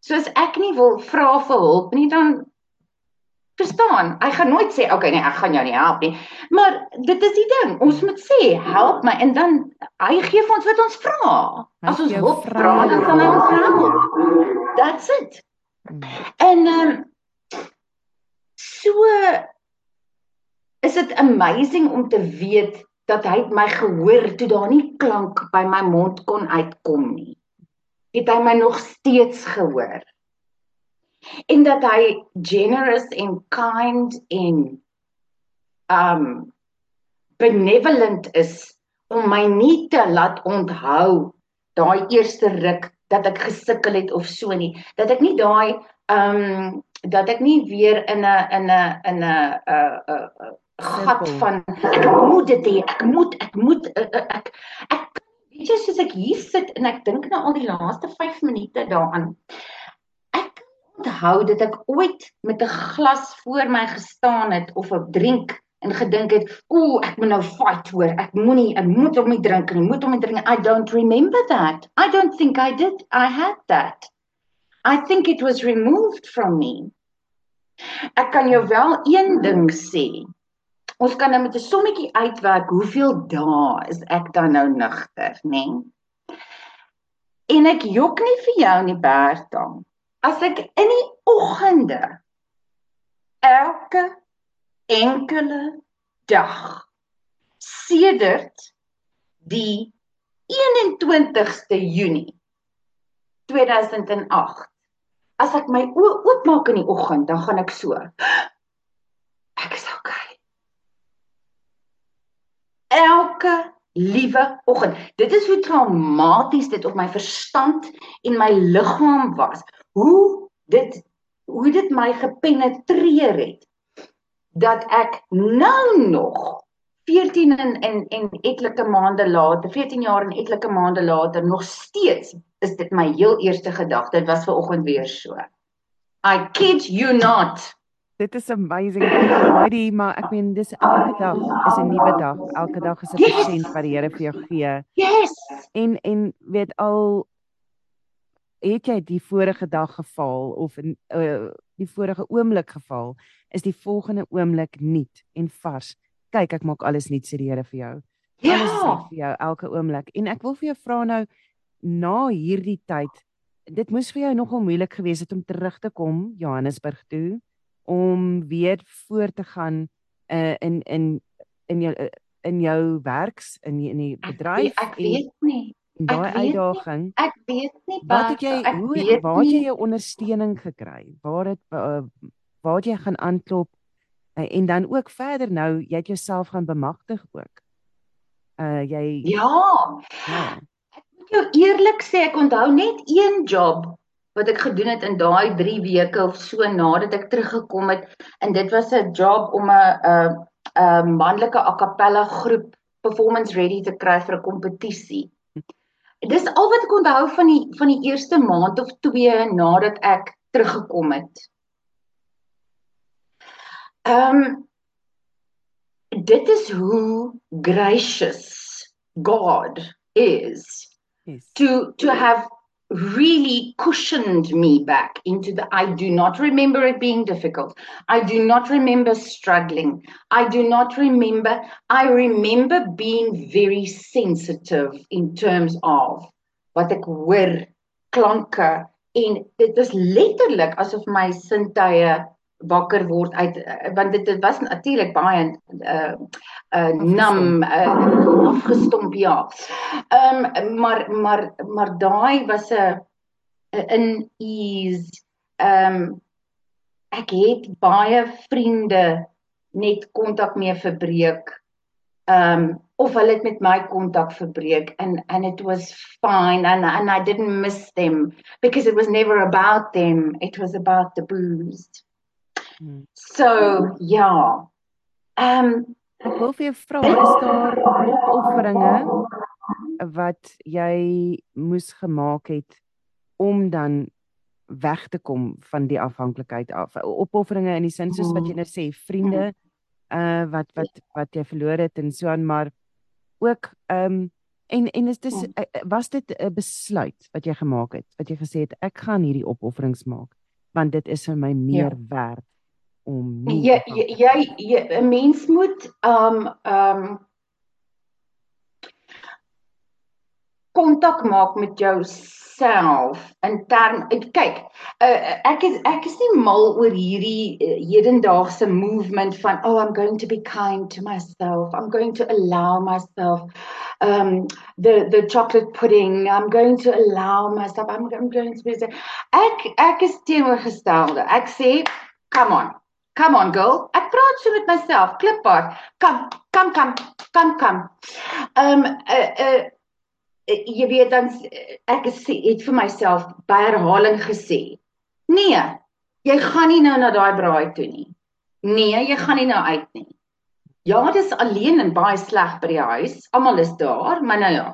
Soos ek nie wil vra vir hulp nie, dan verstaan. Hy gaan nooit sê, "Oké, okay, nee, ek gaan jou nie help nie." Maar dit is die ding. Ons moet sê, "Help my." En dan hy gee vir ons wat ons vra. As ons hulp vra, dan sal hy ons help. That's it. En ehm um, so is dit amazing om te weet dat hy my gehoor toe daar nie klank by my mond kon uitkom nie. Het hy my nog steeds gehoor. En dat hy generous en kind en um benevolent is om my nie te laat onthou daai eerste ruk dat ek gesukkel het of so nie. Dat ek nie daai um, dat ek nie weer in 'n in 'n in 'n 'n gat van ek moet dit hê ek moet ek moet ek ek, ek weet jy soos ek hier sit en ek dink nou al die laaste 5 minute daaraan onthou dat ek ooit met 'n glas voor my gestaan het of 'n drink en gedink het, "Ooh, ek moet nou fight hoor. Ek moenie, ek moet hom nie drink nie. Moet hom nie drink. I don't remember that. I don't think I did. I had that. I think it was removed from me. Ek kan jou wel een ding sê. Ons kan nou met 'n sommetjie uitwerk hoeveel dae is ek dan nou nugter, nê? Nee? En ek jok nie vir jou nie, Bertha. As ek in die oggende elke enkele dag sedert die 21ste Junie 2008 as ek my oë oopmaak in die oggend dan gaan ek so ek is okay. Elke liewe oggend dit is hoe traumaties dit op my verstand en my liggaam was hoe dit hoe dit my gepenetreer het dat ek nou nog 14 en en en etlike maande later, 14 jaar en etlike maande later nog steeds is dit my heel eerste gedagte. Dit was ver oggend weer so. I kid you not. Dit is amazing. Heidi, maar ek meen dis elke dag is 'n nuwe dag. Elke dag is 'n yes. persent wat die Here vir jou gee. Yes. En en weet al het jy die vorige dag geval of in uh, die vorige oomblik geval, is die volgende oomblik nuut en vars. Kyk, ek maak alles nuut sê die Here vir jou. Ja. Alles is vir jou elke oomblik. En ek wil vir jou vra nou na hierdie tyd, dit moes vir jou nogal moeilik gewees het om terug te kom Johannesburg toe om weer voort te gaan uh, in in in jou uh, in jou werks in die, in die bedryf. Ek, ek weet nie daai uitdaging. Nie, ek weet nie wat het jy hoe waar het jy jou ondersteuning gekry? Waar het uh, waar het jy gaan aanklop? Uh, en dan ook verder nou, jy het jouself gaan bemagtig ook. Uh jy Ja. ja. Ek moet jou eerlik sê, ek onthou net een job wat ek gedoen het in daai 3 weke of so nadat ek teruggekom het en dit was 'n job om 'n 'n 'n manlike a cappella groep performance ready te kry vir 'n kompetisie. Dis al wat ek onthou van die van die eerste maand of 2 nadat ek teruggekom het. Ehm um, dit is hoe gracious God is yes. to to have really cushioned me back into the I do not remember it being difficult. I do not remember struggling. I do not remember I remember being very sensitive in terms of wat ek hoor klanke en dit is letterlik asof my sintuie wakker word uit want dit, dit was natuurlik baie uh uh nam uh, afgestomp ja. Ehm um, maar maar maar daai was 'n in ease ehm um, ek het baie vriende net kontak mee verbreek. Ehm um, of hulle het met my kontak verbreek and and it was fine and and I didn't miss them because it was never about them it was about the booze. So ja. Ehm um, ek wil vir jou vra is daar opofferinge wat jy moes gemaak het om dan weg te kom van die afhanklikheid af. Opofferinge in die sin soos wat jy nou sê, vriende uh wat wat wat jy verloor het en so aan, maar ook ehm um, en en is dit was dit 'n besluit wat jy gemaak het, wat jy gesê het ek gaan hierdie opofferings maak want dit is vir my meer ja. werd om nie jy jy 'n mens moet um um kontak maak met jouself in term kyk uh, ek is ek is nie mal oor hierdie uh, hedendaagse movement van oh i'm going to be kind to myself i'm going to allow myself um the the chocolate pudding i'm going to allow myself i'm, I'm going to be ek ek is teenoorgestelde. Ek sê come on Come on girl. Ek praat so met myself. Klippar. Kom, kom, kom, kom, kom. Um uh uh jy weet dan ek sê het vir myself by herhaling gesê. Nee. Jy gaan nie nou na daai braai toe nie. Nee, jy gaan nie nou uit nie. Ja, dit is alleen en baie sleg by die huis. Almal is daar, maar nou ja.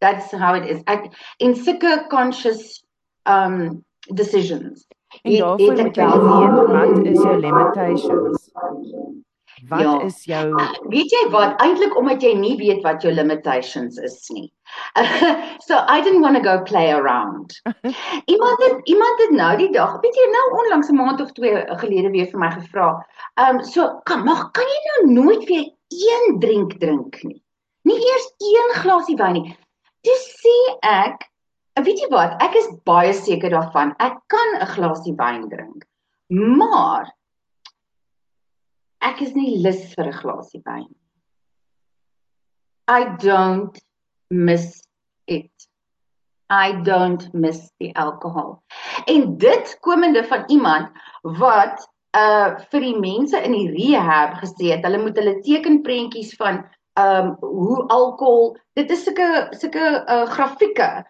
That's how it is. Ek in sulke conscious um decisions. En daarvoor moet jy weet wat is jou limitations. Wat ja. is jou Weet jy wat eintlik omdat jy nie weet wat jou limitations is nie. [laughs] so I didn't want to go play around. [laughs] iemand het iemand het nou die dag, weet jy nou onlangs 'n maand of twee gelede weer vir my gevra. Ehm um, so kan mag kan jy nou nooit weer een drink drink nie. Nie eers een glasie wyn nie. Dis sê ek weet jy wat? Ek is baie seker daarvan. Ek kan 'n glasie wyn drink. Maar ek is nie lus vir 'n glasie wyn. I don't miss it. I don't miss the alcohol. En dit komende van iemand wat uh vir die mense in die rehab gesê het, hulle moet hulle tekenprentjies van um hoe alkohol, dit is sulke sulke uh grafieke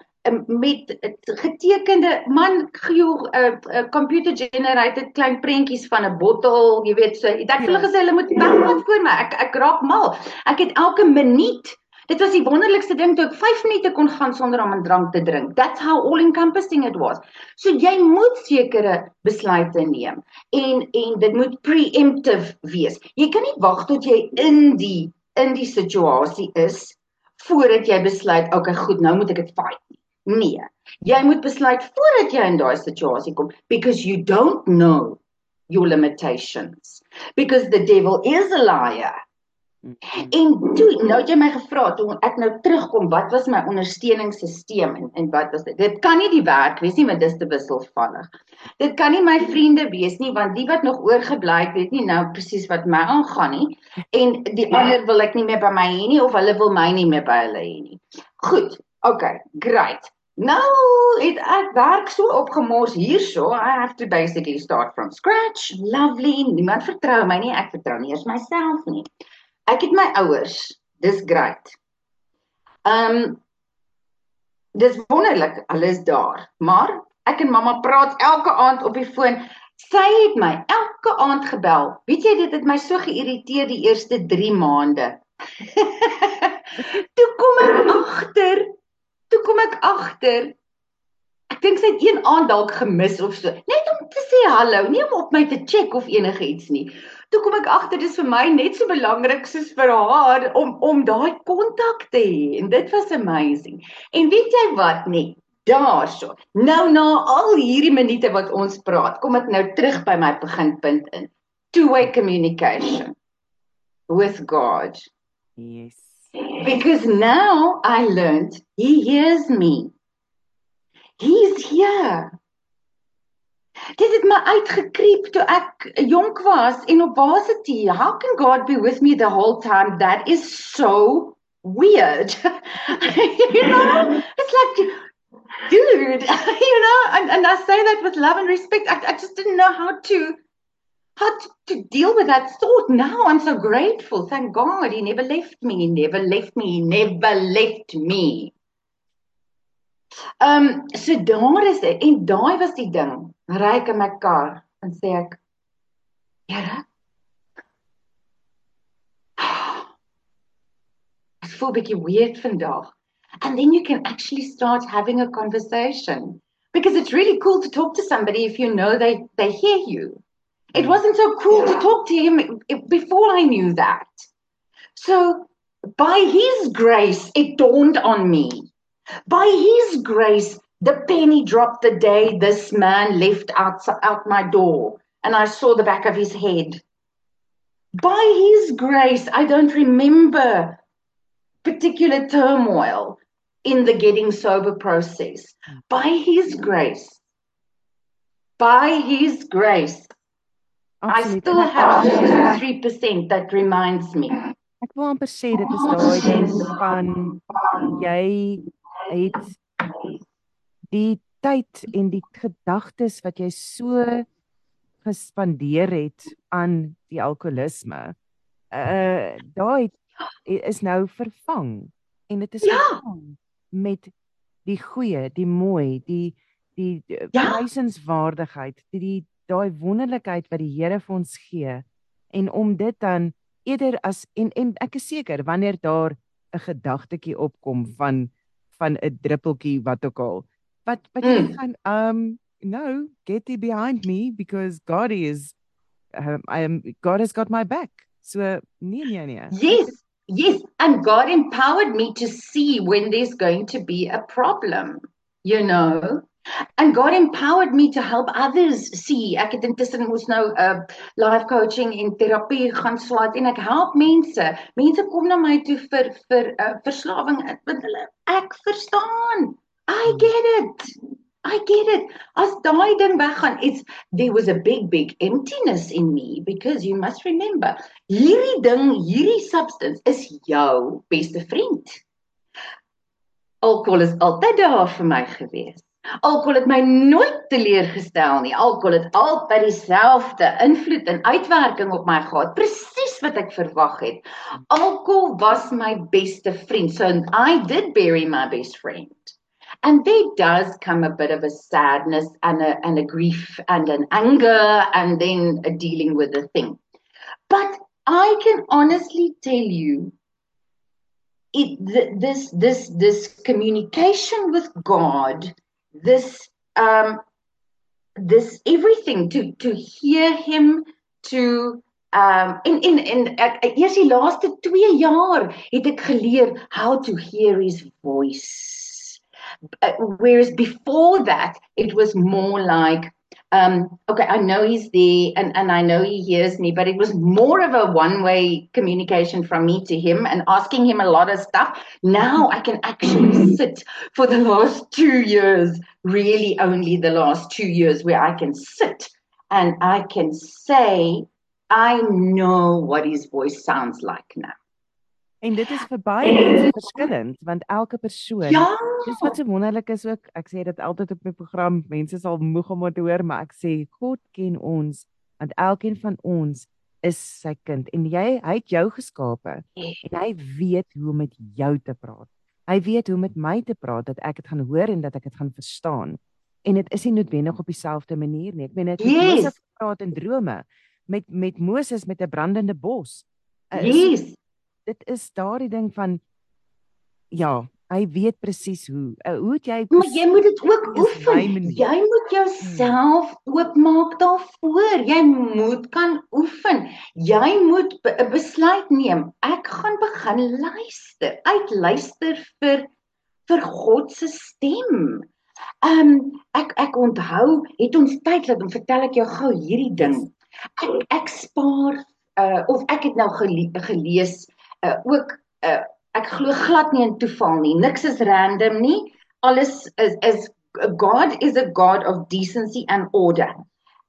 met getekende man gee 'n uh, uh, computer generated klein prentjies van 'n bottel, jy weet so. Ek het hulle ja. gesê hulle moet wegvat voor my. Ek ek raak mal. Ek het elke minuut Dit was die wonderlikste ding toe ek 5 minute kon gaan sonder om 'n drank te drink. That's how all encompassing it was. So jy moet sekere besluite neem en en dit moet preemptive wees. Jy kan nie wag tot jy in die in die situasie is voordat jy besluit, okay, goed, nou moet ek dit fight nie. Nee. Jy moet besluit voordat jy in daai situasie kom because you don't know your limitations because the devil is a liar. Mm-hmm. En toe nou jy my gevra toe ek nou terugkom wat was my ondersteuningssisteem en en wat was dit? Dit kan nie die werk wees nie want dis te wisselvallig. Dit kan nie my vriende wees nie want die wat nog oorgebly het weet nie nou presies wat my aangaan nie en die ja. ander wil ek nie meer by my hê nie of hulle wil my nie meer by hulle hê nie. Goed, Okay, great. Nou het ek werk so opgemors hierso. I have to basically start from scratch. Lovely. Niemand vertrou my nie. Ek vertrou nie eens myself nie. Ek het my ouers. Dis great. Um Dis wonderlik. Hulle is daar. Maar ek en mamma praat elke aand op die foon. Sy het my elke aand gebel. Weet jy dit het my so geïrriteer die eerste 3 maande. [laughs] Toe kom ek agter toe kom ek agter ek dink sy het een aand dalk gemis of so. Net om te sê hallo nie om op my te check of enigiets nie. Toe kom ek agter dis vir my net so belangrik soos vir haar om om daai kontak te hê. En dit was amazing. En weet jy wat? Nee daarso. Nou na al hierdie minute wat ons praat kom ek nou terug by my beginpunt in. Two way communication with god. Yes Because now I learned he hears me. He's here. Dit het my uitgekreep toe ek jonk was en op varsity. How can God be with me the whole time? That is so weird. [laughs] you know, it's like dude, [laughs] you know, and, and I say that with love and respect. I, I just didn't know how to how to, deal with that thought. Now I'm so grateful. Thank God he never left me. He never left me. He never left me. Um, so daar is dit en daai was die ding. Ry ek in my kar en sê ek Here [sighs] Ek voel bietjie weird vandag. And then you can actually start having a conversation because it's really cool to talk to somebody if you know they they hear you. It wasn't so cool to talk to him before I knew that. So by his grace it dawned on me. By his grace the penny dropped the day this man left out out my door and I saw the back of his head. By his grace I don't remember particular turmoil in the getting sober process. By his grace. By his grace. I still have 3% that reminds me. Ek wil amper sê dit is daai ding van jy het die tyd en die gedagtes wat jy so gespandeer het aan die alkoholisme. Uh daai is nou vervang en dit is ja. vervang met die goeie, die mooi, die die ja. prysenswaardigheid, die, die daai wonderlikheid wat die Here vir ons gee en om dit dan eerder as en en ek is seker wanneer daar 'n gedagtetjie opkom van van 'n druppeltjie wat ook al wat wat jy mm. gaan um no get thee behind me because God is um, I am God has got my back. So nee nee nee. Yes yes and God empowered me to see when there's going to be a problem you know and God empowered me to help others see. Ek het intussen mos nou 'n uh, life coaching en terapie gaan slaat en ek help mense. Mense kom na my toe vir vir 'n uh, verslawing want hulle ek verstaan. I hmm. get it. I get it. As daai ding weggaan, it's there was a big big emptiness in me because you must remember, hierdie ding, hierdie substance is jou beste vriend. Alkohol is altyd daar vir my gewees. Alkohol het my nooit teleurgestel nie. Alkohol het altyd dieselfde invloed en uitwerking op my gehad, presies wat ek verwag het. Alkohol was my beste vriend. So I did bury my best friend. And there does come a bit of a sadness and a and a grief and an anger and then a dealing with the thing. But I can honestly tell you it th- this this this communication with God this um this everything to to hear him to um in in in ek eers die laaste 2 jaar het ek geleer how to hear his voice. Uh, whereas before that it was more like um, okay, I know he's there and, and I know he hears me, but it was more of a one way communication from me to him and asking him a lot of stuff. Now I can actually sit for the last two years, really only the last two years, where I can sit and I can say, I know what his voice sounds like now. En dit is vir baie mense verskillend want elke persoon ja. dis wat so wonderlik is ook ek sê dit altyd op my program mense sal moeg om dit te hoor maar ek sê God ken ons want elkeen van ons is sy kind en jy hy het jou geskape en hy weet hoe om met jou te praat. Hy weet hoe om met my te praat dat ek dit gaan hoor en dat ek dit gaan verstaan. En dit is nie noodwendig op dieselfde manier nie. Ek meen dit yes. Moses praat in drome met met Moses met 'n brandende bos. Yes dit is daardie ding van ja, hy weet presies hoe. Uh, hoe het jy Maar jy moet dit ook oefen. Jy moet jouself hmm. oopmaak daarvoor. Jy moet kan oefen. Jy moet 'n besluit neem. Ek gaan begin luister. Uitluister vir vir God se stem. Ehm um, ek ek onthou het ons tyd laat om vertel ek jou gou hierdie ding. Ek ek spaar uh of ek het nou gele gelees uh, ook uh, ek glo glad nie in toeval nie. Niks is random nie. Alles is is God is a God of decency and order.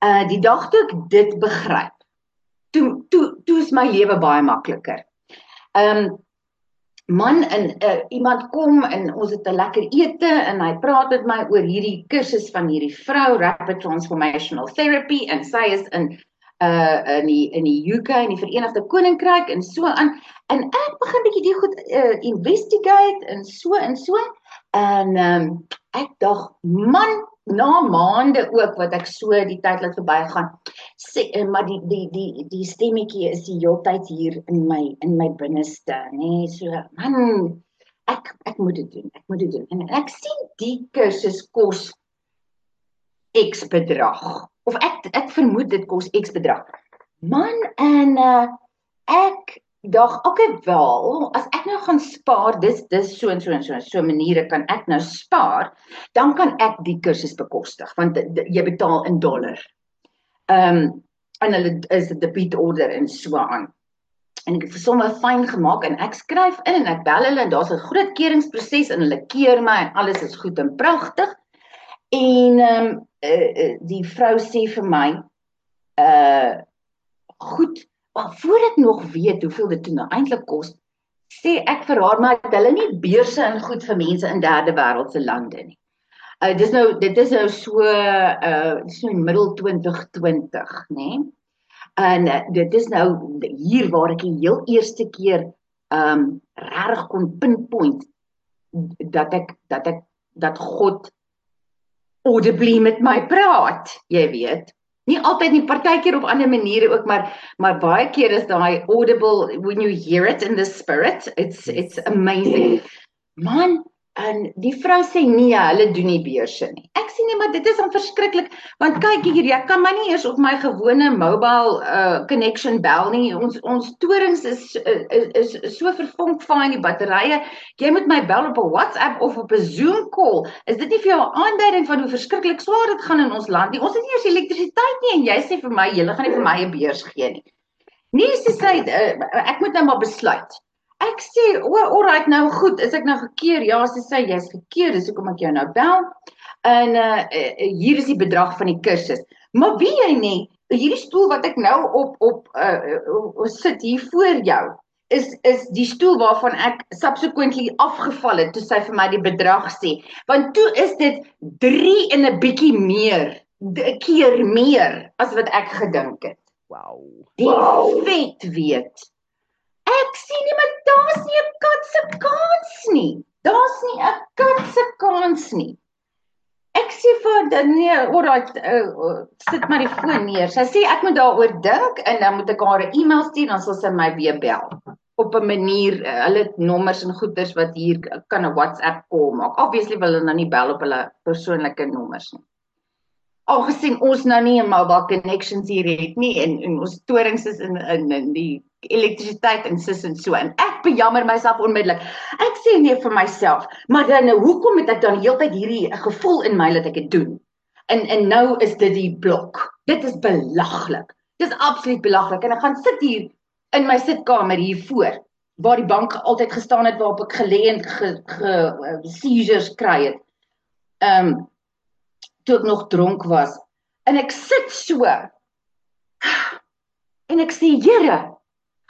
Uh die dag toe ek dit begryp, toe toe toe is my lewe baie makliker. Um man en uh, iemand kom en ons het 'n lekker ete en hy praat met my oor hierdie kursus van hierdie vrou rapid transformational therapy en sy is in uh in die in die UK en die Verenigde Koninkryk en so aan. En ek begin bietjie die goed uh, investigate en so en so. En um, ek dog man na maande ook wat ek so die tyd laat verbygaan sê uh, maar die die die die stemmetjie is die heeltyd hier in my in my binneste nê. Nee, so man ek ek moet dit doen ek moet dit doen. En ek sien die kursus kos X bedrag of ek ek vermoed dit kos X bedrag. Man en uh, ek dag okay wel as ek nou gaan spaar dis dis so en so en so so maniere kan ek nou spaar dan kan ek die kursus bekostig want jy betaal in dollar. Ehm um, en hulle is 'n debiet order en so aan. En ek het vir sommer fyn gemaak en ek skryf in en ek bel hulle en daar's 'n groot keuringsproses en hulle keer my en alles is goed en pragtig. En ehm um, uh, uh, die vrou sê vir my uh goed Maar voor ek nog weet hoeveel dit toe nou eintlik kos, sê ek vir haar maar dat hulle nie beurse in goed vir mense in derde wêreldse lande nie. Uh dis nou dit is nou so uh so in middel 2020, nê? Nee? En uh, dit is nou hier waar ek die heel eerste keer um reg kon pinpoint dat ek dat ek dat God audibly met my praat, jy weet. Nie altyd nie partykeer op ander maniere ook maar maar baie keer is daai audible when you hear it in the spirit it's it's amazing. Man En die vrou sê nee, hulle doen nie beurse nie. Ek sê nee, maar dit is dan verskriklik want kyk hier, jy kan my nie eers op my gewone mobile uh connection bel nie. Ons ons torings is is, is so vervonk van die batterye. Jy moet my bel op 'n WhatsApp of op 'n Zoom call. Is dit nie vir jou 'n aanduiding van hoe verskriklik swaar dit gaan in ons land nie? Ons het nie eers elektrisiteit nie en jy sê vir my jy gaan nie vir my 'n beurs gee nie. Nee, sy sê uh, ek moet nou maar besluit. Ek sê, "O, oh, alright, nou goed, is ek nou gekeer?" Ja, sy sê, "Jy's gekeer, dis hoekom ek jou nou bel." En uh, uh hier is die bedrag van die kursus. Maar wie jy nie, hierdie stoel wat ek nou op op uh, uh sit hier voor jou is is die stoel waarvan ek subsequently afgeval het toe sy vir my die bedrag sê. Want toe is dit 3 en 'n bietjie meer, 'n keer meer as wat ek gedink het. Wow. Die wow. vet weet. Ek sien nie maar daar's nie 'n kat se kans nie. Daar's nie 'n kat se kans nie. Ek sê vir dan nee, alright, uh, sit maar die foon neer. Sy sê ek moet daaroor dink en dan moet ek haar 'n e-mail stuur dan sal sy my weer bel op 'n manier uh, hulle nommers en goeders wat hier kan 'n WhatsApp call maak. Obviously wil hulle nou nie bel op hulle persoonlike nommers nie. Algesien ons nou nie 'n mobile connections hier het nie en, en ons torings is in in, in die elektrisiteit en sis en so en ek bejammer myself onmiddellik. Ek sê nee vir myself, maar dan nou hoekom het ek dan heeltyd hierdie gevoel in my dat ek dit doen? En en nou is dit die blok. Dit is belaglik. Dit is absoluut belaglik en ek gaan sit hier in my sitkamer hier voor waar die bank altyd gestaan het waarop ek gelê en ge, ge uh, seizures kry het. Ehm um, toe ek nog dronk was en ek sit so en ek sê Here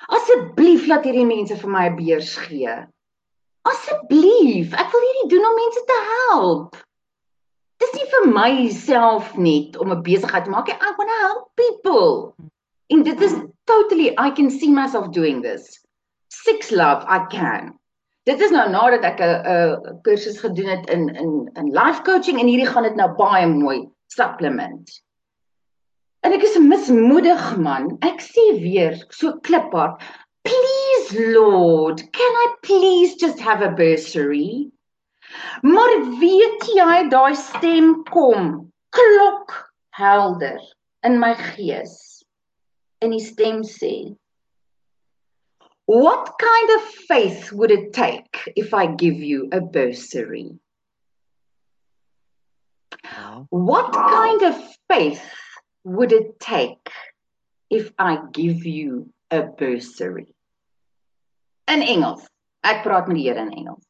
Asseblief laat hierdie mense vir my 'n beurs gee. Asseblief, ek wil hierdie doen om mense te help. Dis nie vir myself net om 'n besigheid te maak nie. I want to help people. En dit is totally I can see myself doing this. Six love I can. Dit is nou nadat ek 'n kursus gedoen het in in in life coaching en hierdie gaan dit nou baie mooi supplement. En ek is mismoedig man. Ek sê weer so kliphard, "Please Lord, can I please just have a bursary?" Maar weet jy, daai stem kom, klok helder in my gees. En die stem sê, "What kind of faith would it take if I give you a bursary?" What kind of faith would it take if I give you a bursary? In Engels. Ek praat met die Here in Engels.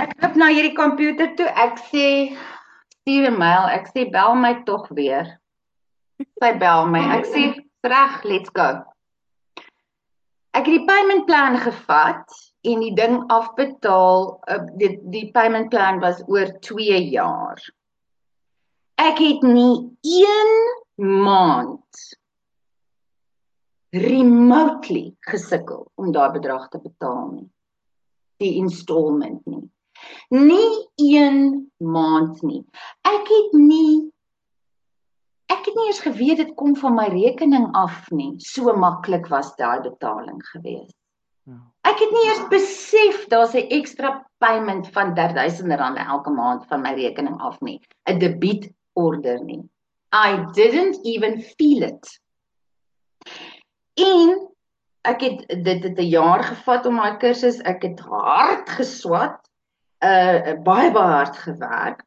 Ek loop na hierdie komputer toe. Ek sê stuur 'n mail. Ek sê bel my tog weer. Sy bel my. Ek sê reg, let's go. Ek het die payment plan gevat en die ding afbetaal uh, die die payment plan was oor 2 jaar. Ek het nie 1 maand remotely gesukkel om daai bedrag te betaal nie. Die installment nie. Nie 1 maand nie. Ek het nie ek het nie eens geweet dit kom van my rekening af nie. So maklik was daai betaling geweest. Ja. Ek het nie eers besef daar's 'n ekstra payment van R3000 elke maand van my rekening af nie. 'n Debietorder nie. I didn't even feel it. En ek het dit het 'n jaar gevat om my kursus, ek het hard geswat, uh baie baie hard gewerk.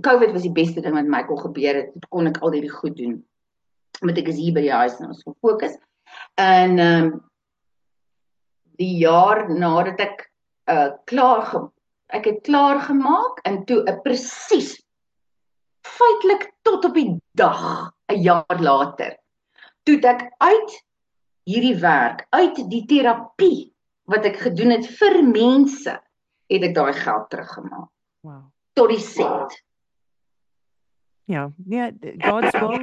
COVID was die beste ding wat my kon gebeur het. Kon ek al hierdie goed doen. Omdat ek is hier by die huis en ons fokus. En ehm um, die jaar nadat ek uh klaar ek het klaar gemaak en toe 'n uh, presies feitelik tot op die dag 'n jaar later toe ek uit hierdie werk uit die terapie wat ek gedoen het vir mense het ek daai geld teruggemaak. Wow. Tot die sent. Ja, nee, God's will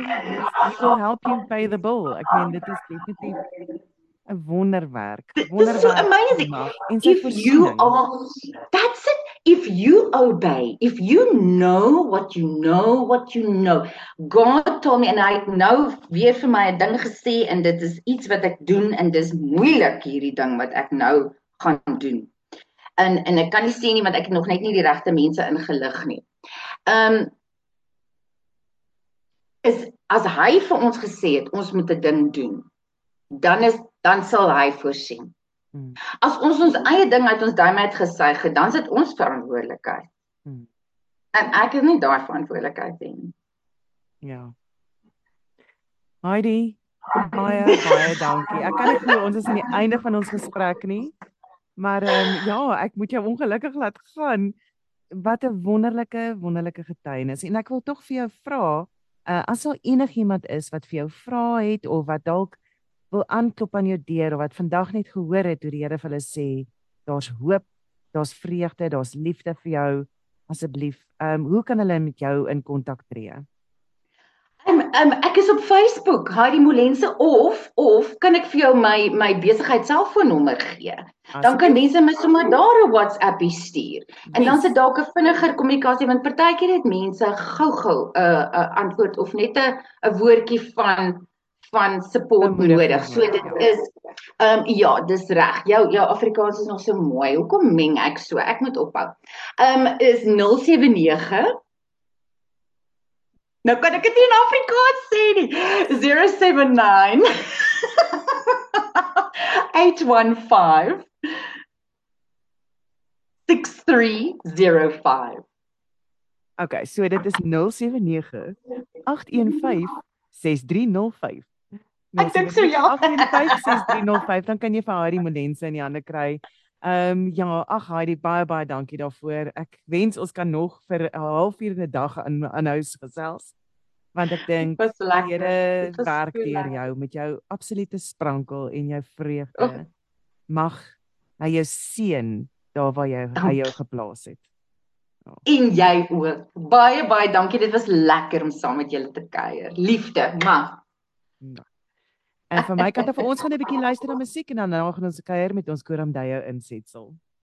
will help you pay the bill. Ek meen dit is definitief 'n wonderwerk. Wonderwerk. So amazing. If you are That's it. if you obey, if you know what you know, what you know. God told me and I nou weer vir my 'n ding gesê en dit is iets wat ek doen en dis moeilik hierdie ding wat ek nou gaan doen. En en ek kan nie sê nie want ek het nog net nie die regte mense ingelig nie. Um is as hy vir ons gesê het ons moet 'n ding doen, dan is dan sal hy voorsien. Hmm. As ons ons eie ding uit ons duim uit gesuig het, dan is dit ons verantwoordelikheid. Hmm. En ek het nie daai verantwoordelikheid nie. Ja. Heidi, baie baie dankie. Ek kan nie glo ons is aan die einde van ons gesprek nie. Maar ehm um, ja, ek moet jou ongelukkig laat gaan. Wat 'n wonderlike wonderlike getuienis. En ek wil tog vir jou vra, uh, as daar enigiemand is wat vir jou vra het of wat dalk wil aanklop aan jou deur of wat vandag net gehoor het hoe die Here vir hulle sê daar's hoop, daar's vreugde, daar's liefde vir jou asseblief. Ehm um, hoe kan hulle met jou in kontak tree? Ehm um, um, ek is op Facebook, Heidi Molense of of kan ek vir jou my my besigheid selfoonnommer gee? Dan kan mense my sommer daar 'n WhatsApp stuur. En dan se dalk 'n vinniger kommunikasie want partykeer het mense gou-gou 'n uh, 'n uh, antwoord of net 'n 'n woordjie van van support nodig. So dit is ehm um, ja, dis reg. Jou jou Afrikaans is nog so mooi. Hoekom meng ek so? Ek moet ophou. Ehm um, is 079 Nou kan ek dit in Afrikaans sê nie. 079 815 6305 Okay, so dit is 079 815 6305. Ek dink so ja. 8560305 dan kan jy vir Heidi Molense in die hande kry. Ehm um, ja, ag Heidi baie baie dankie daarvoor. Ek wens ons kan nog vir 'n halfuur 'n dag aan aanhou gesels. Want ek dink die Here werk deur jou met jou absolute sprankel en jou vreugde. Oh. Mag hy jou seën daar waar jy hy jou geplaas het. Ja. En jy ook. Baie baie dankie. Dit was lekker om saam met julle te kuier. Liefde, ma. Ja. En vir my kant af ons gaan 'n bietjie luister na musiek en dan gaan ons kuier met ons Koram Dayo insetsel.